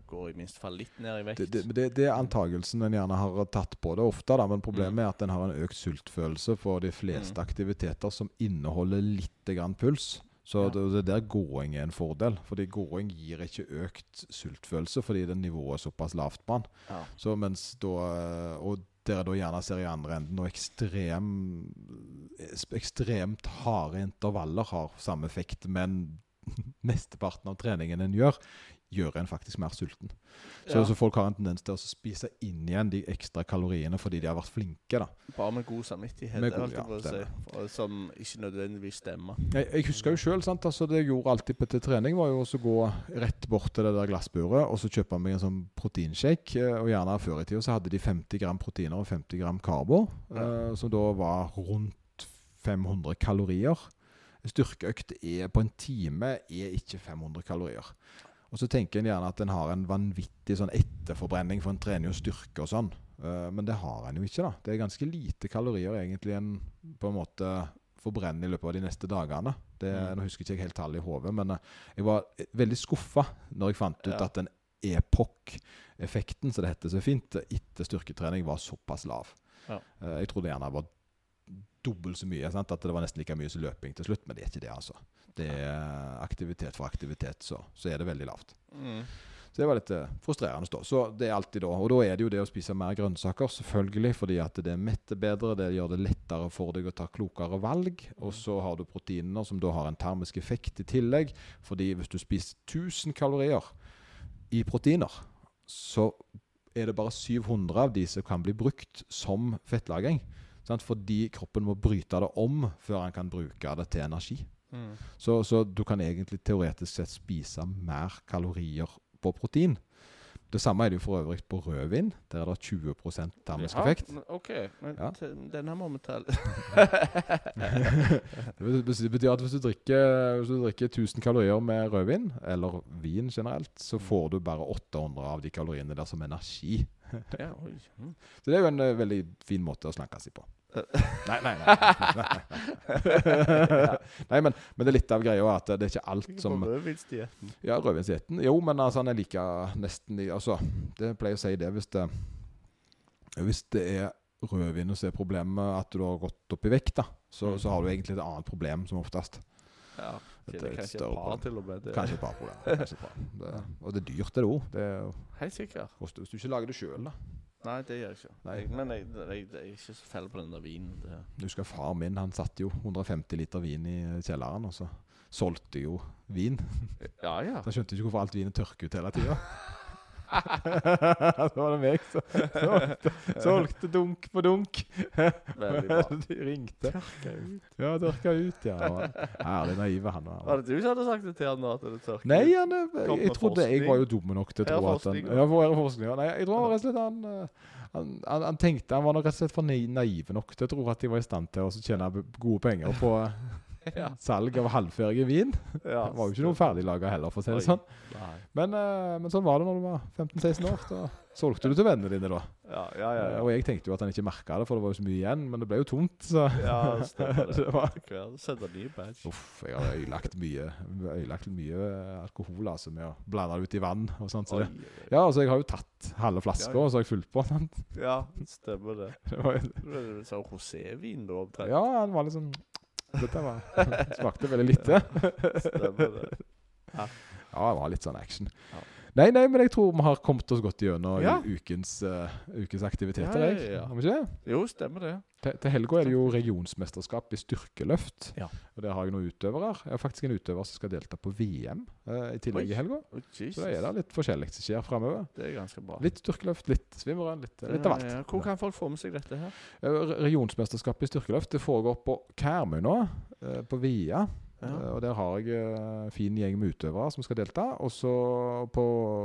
går i minst fall litt ned i vekt. Det, det, det, er antagelsen en gjerne har tatt på det ofte, da, men problemet Mm. er at en har en økt sultfølelse for de fleste Mm. aktiviteter som inneholder litt grann puls. Så Ja. det, er der gåing er en fordel. Fordi gåing gir ikke økt sultfølelse fordi det nivået er såpass lavt på den. Ja. Så mens da Og dere da gjerne ser i andre enden og ekstrem, ekstremt harde intervaller har samme effekt, men [LAUGHS] mesteparten av treningen en gjør, gjør en faktisk mer sulten. Så, Ja. så folk har en tendens til å spise inn igjen de ekstra kaloriene fordi de har vært flinke. da. Bare med god samvittighet, Med det god- jeg å si. Som ikke nødvendigvis stemmer. Jeg, jeg husker jo sjøl, altså det jeg gjorde alltid på til trening, var jo å gå rett bort til det der glassburet og så kjøpe meg en sånn proteinshake. eh, Og gjerne før i tida så hadde de 50 gram proteiner og 50 gram karbo, eh, som da var rundt 500 kalorier. En Styrkeøkt er, på en time er ikke 500 kalorier. Og så tenker en gjerne at en har en vanvittig sånn etterforbrenning, for en trener jo styrke og sånn. Eh, men det har en jo ikke, da. Det er ganske lite kalorier egentlig en på en måte forbrenner i løpet av de neste dagene. Det, Mm. Nå husker ikke jeg helt tallet i hodet, men eh, jeg var eh, veldig skuffa når jeg fant ut Ja. at den EPOC-effekten, som det heter så fint, etter styrketrening var såpass lav. Ja. Jeg trodde gjerne det var dobbelt så mye. Sant? At det var nesten like mye som løping til slutt, men det er ikke det, altså. Det er aktivitet for aktivitet, så, så er det veldig lavt. Mm. Så det var litt eh, frustrerende. da. Så det er alltid da. Og da er det jo det å spise mer grønnsaker, selvfølgelig, fordi at det metter bedre. Det gjør det lettere for deg å ta klokere valg. Og så har du proteiner som da har en termisk effekt i tillegg. Fordi hvis du spiser 1000 kalorier i proteiner, så er det bare 700 av de som kan bli brukt som fettlagring. Sant? Fordi kroppen må bryte det om før han kan bruke det til energi. Mm. Så, så du kan egentlig teoretisk sett spise mer kalorier på protein. Det samme er det jo for øvrig på rødvin. Der er det 20% termisk Ja, effekt. OK. Men Ja. her må vi ta [LAUGHS] Det betyr- at hvis du, drikker, hvis du drikker 1000 kalorier med rødvin, eller vin generelt, så får du bare 800 av de kaloriene der som energi. Mm. [LAUGHS] Så det er jo en eh, veldig fin måte å slanke seg på. Nei, nei, nei. nei, [LAUGHS] nei men, men det er litt av greia at det er ikke alt som rødvinsdietten. Ja, rødvinsdietten. Jo, men altså, han er like nesten i Altså, det pleier å si det hvis det Hvis det er rødvin som er problemet, at du har gått opp i vekt, da, så, Mm. så har du egentlig et annet problem som oftest. Ja. Det er kanskje et par problem. til og med. Det. Kanskje et par problemer. Kanskje et par. Det, og det er dyrt, det òg. Helt sikkert. hvis du ikke lager det sjøl, da. Nei, det gjør jeg ikke. Nei. Jeg, men jeg, jeg, jeg er ikke så fell på den der vinen. Det. Jeg husker far min, han satte jo 150 liter vin i kjelleren, og så solgte jo vin. Ja, ja. Så skjønte ikke hvorfor alt vinet tørker ut hele tida. [LAUGHS] [LAUGHS] så var det meg som solgte, solgte dunk på dunk. [LAUGHS] De ringte. Tørka ut. Ja, tørka ut, ja. Herlig naiv, han. Var var. det du som hadde sagt det til han nå? At det tørker Nei, han, jeg, jeg trodde jeg var jo dum nok til å tro at han ja. For forskning. ja. Nei, jeg tror rett og slett han, eh, han, han, han tenkte han var nok rett og slett for nai- naiv nok til å tro at de var i stand til å tjene gode penger på eh, [LAUGHS] Ja. salg av halvferdig vin. ja. det var jo ikke noe ferdiglaga heller, for å si det sånn. Men, eh, men sånn var det når du var 15-16 år. Da solgte du til vennene dine, da. Ja, ja, ja. Eh, ja. Og jeg tenkte jo at han ikke merka det, for det var jo så mye igjen. Men det ble jo tomt, så Ja, stemmer [LAUGHS] det. det var Hver ny badge. Uff, jeg har ødelagt mye Ødelagt mye alkohol altså med å blande det ut i vann og sånt. Så det. Ja, altså jeg har jo tatt halve flaska, og så har jeg fulgt på. Sant? Ja, stemmer det. [LAUGHS] Det var, er Sånn rosévin da, omtrent. ja, han var liksom Dette var, [LAUGHS] smakte veldig lite. Stemmer det. Ja, det var litt sånn action. Ja. Nei, nei, men jeg tror vi har kommet oss godt gjennom Ja. ukens, uh, ukens aktiviteter. Ja, ja. Har vi ikke det? Jo, stemmer det. Til, til helga er det jo regionsmesterskap i styrkeløft. Ja. Og Der har jeg noen utøvere. Jeg har faktisk en utøver som skal delta på VM uh, i tillegg Oi. i helga. Oh, Så da er det litt forskjellig som skjer framover. Det er ganske bra. Litt styrkeløft, litt svimmerrenn, litt, litt av alt. Ja. Hvor kan folk få med seg dette her? Uh, re- Regionsmesterskapet i styrkeløft det foregår på Karmøy nå, eh, på Via. Ja. Eh, Og Der har jeg en fin gjeng med utøvere som skal delta. Og så, på,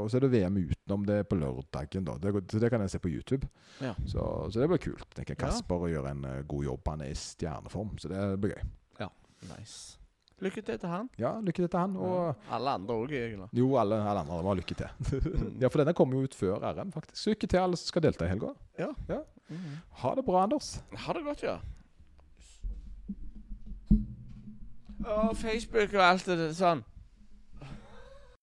så er det VM utenom det på lørdagen. da. Det, så det kan jeg se på YouTube. Ja. Så, så det blir kult. tenker jeg. Ja. Kasper gjør en eh, god jobb. Han er i stjerneform, så det blir gøy. Ja, Nice. Lykke til til han. Ja, lykke til til han. Og Ja. Alle andre òg, egentlig. jo, alle, alle andre må ha lykke til. Mm. [LAUGHS] ja, for denne kommer jo ut før RM, faktisk. Så lykke til alle som skal delta i helga. Mhm. Ha det bra, Anders. Ha det godt, ja. Og Facebook og alt det sånn.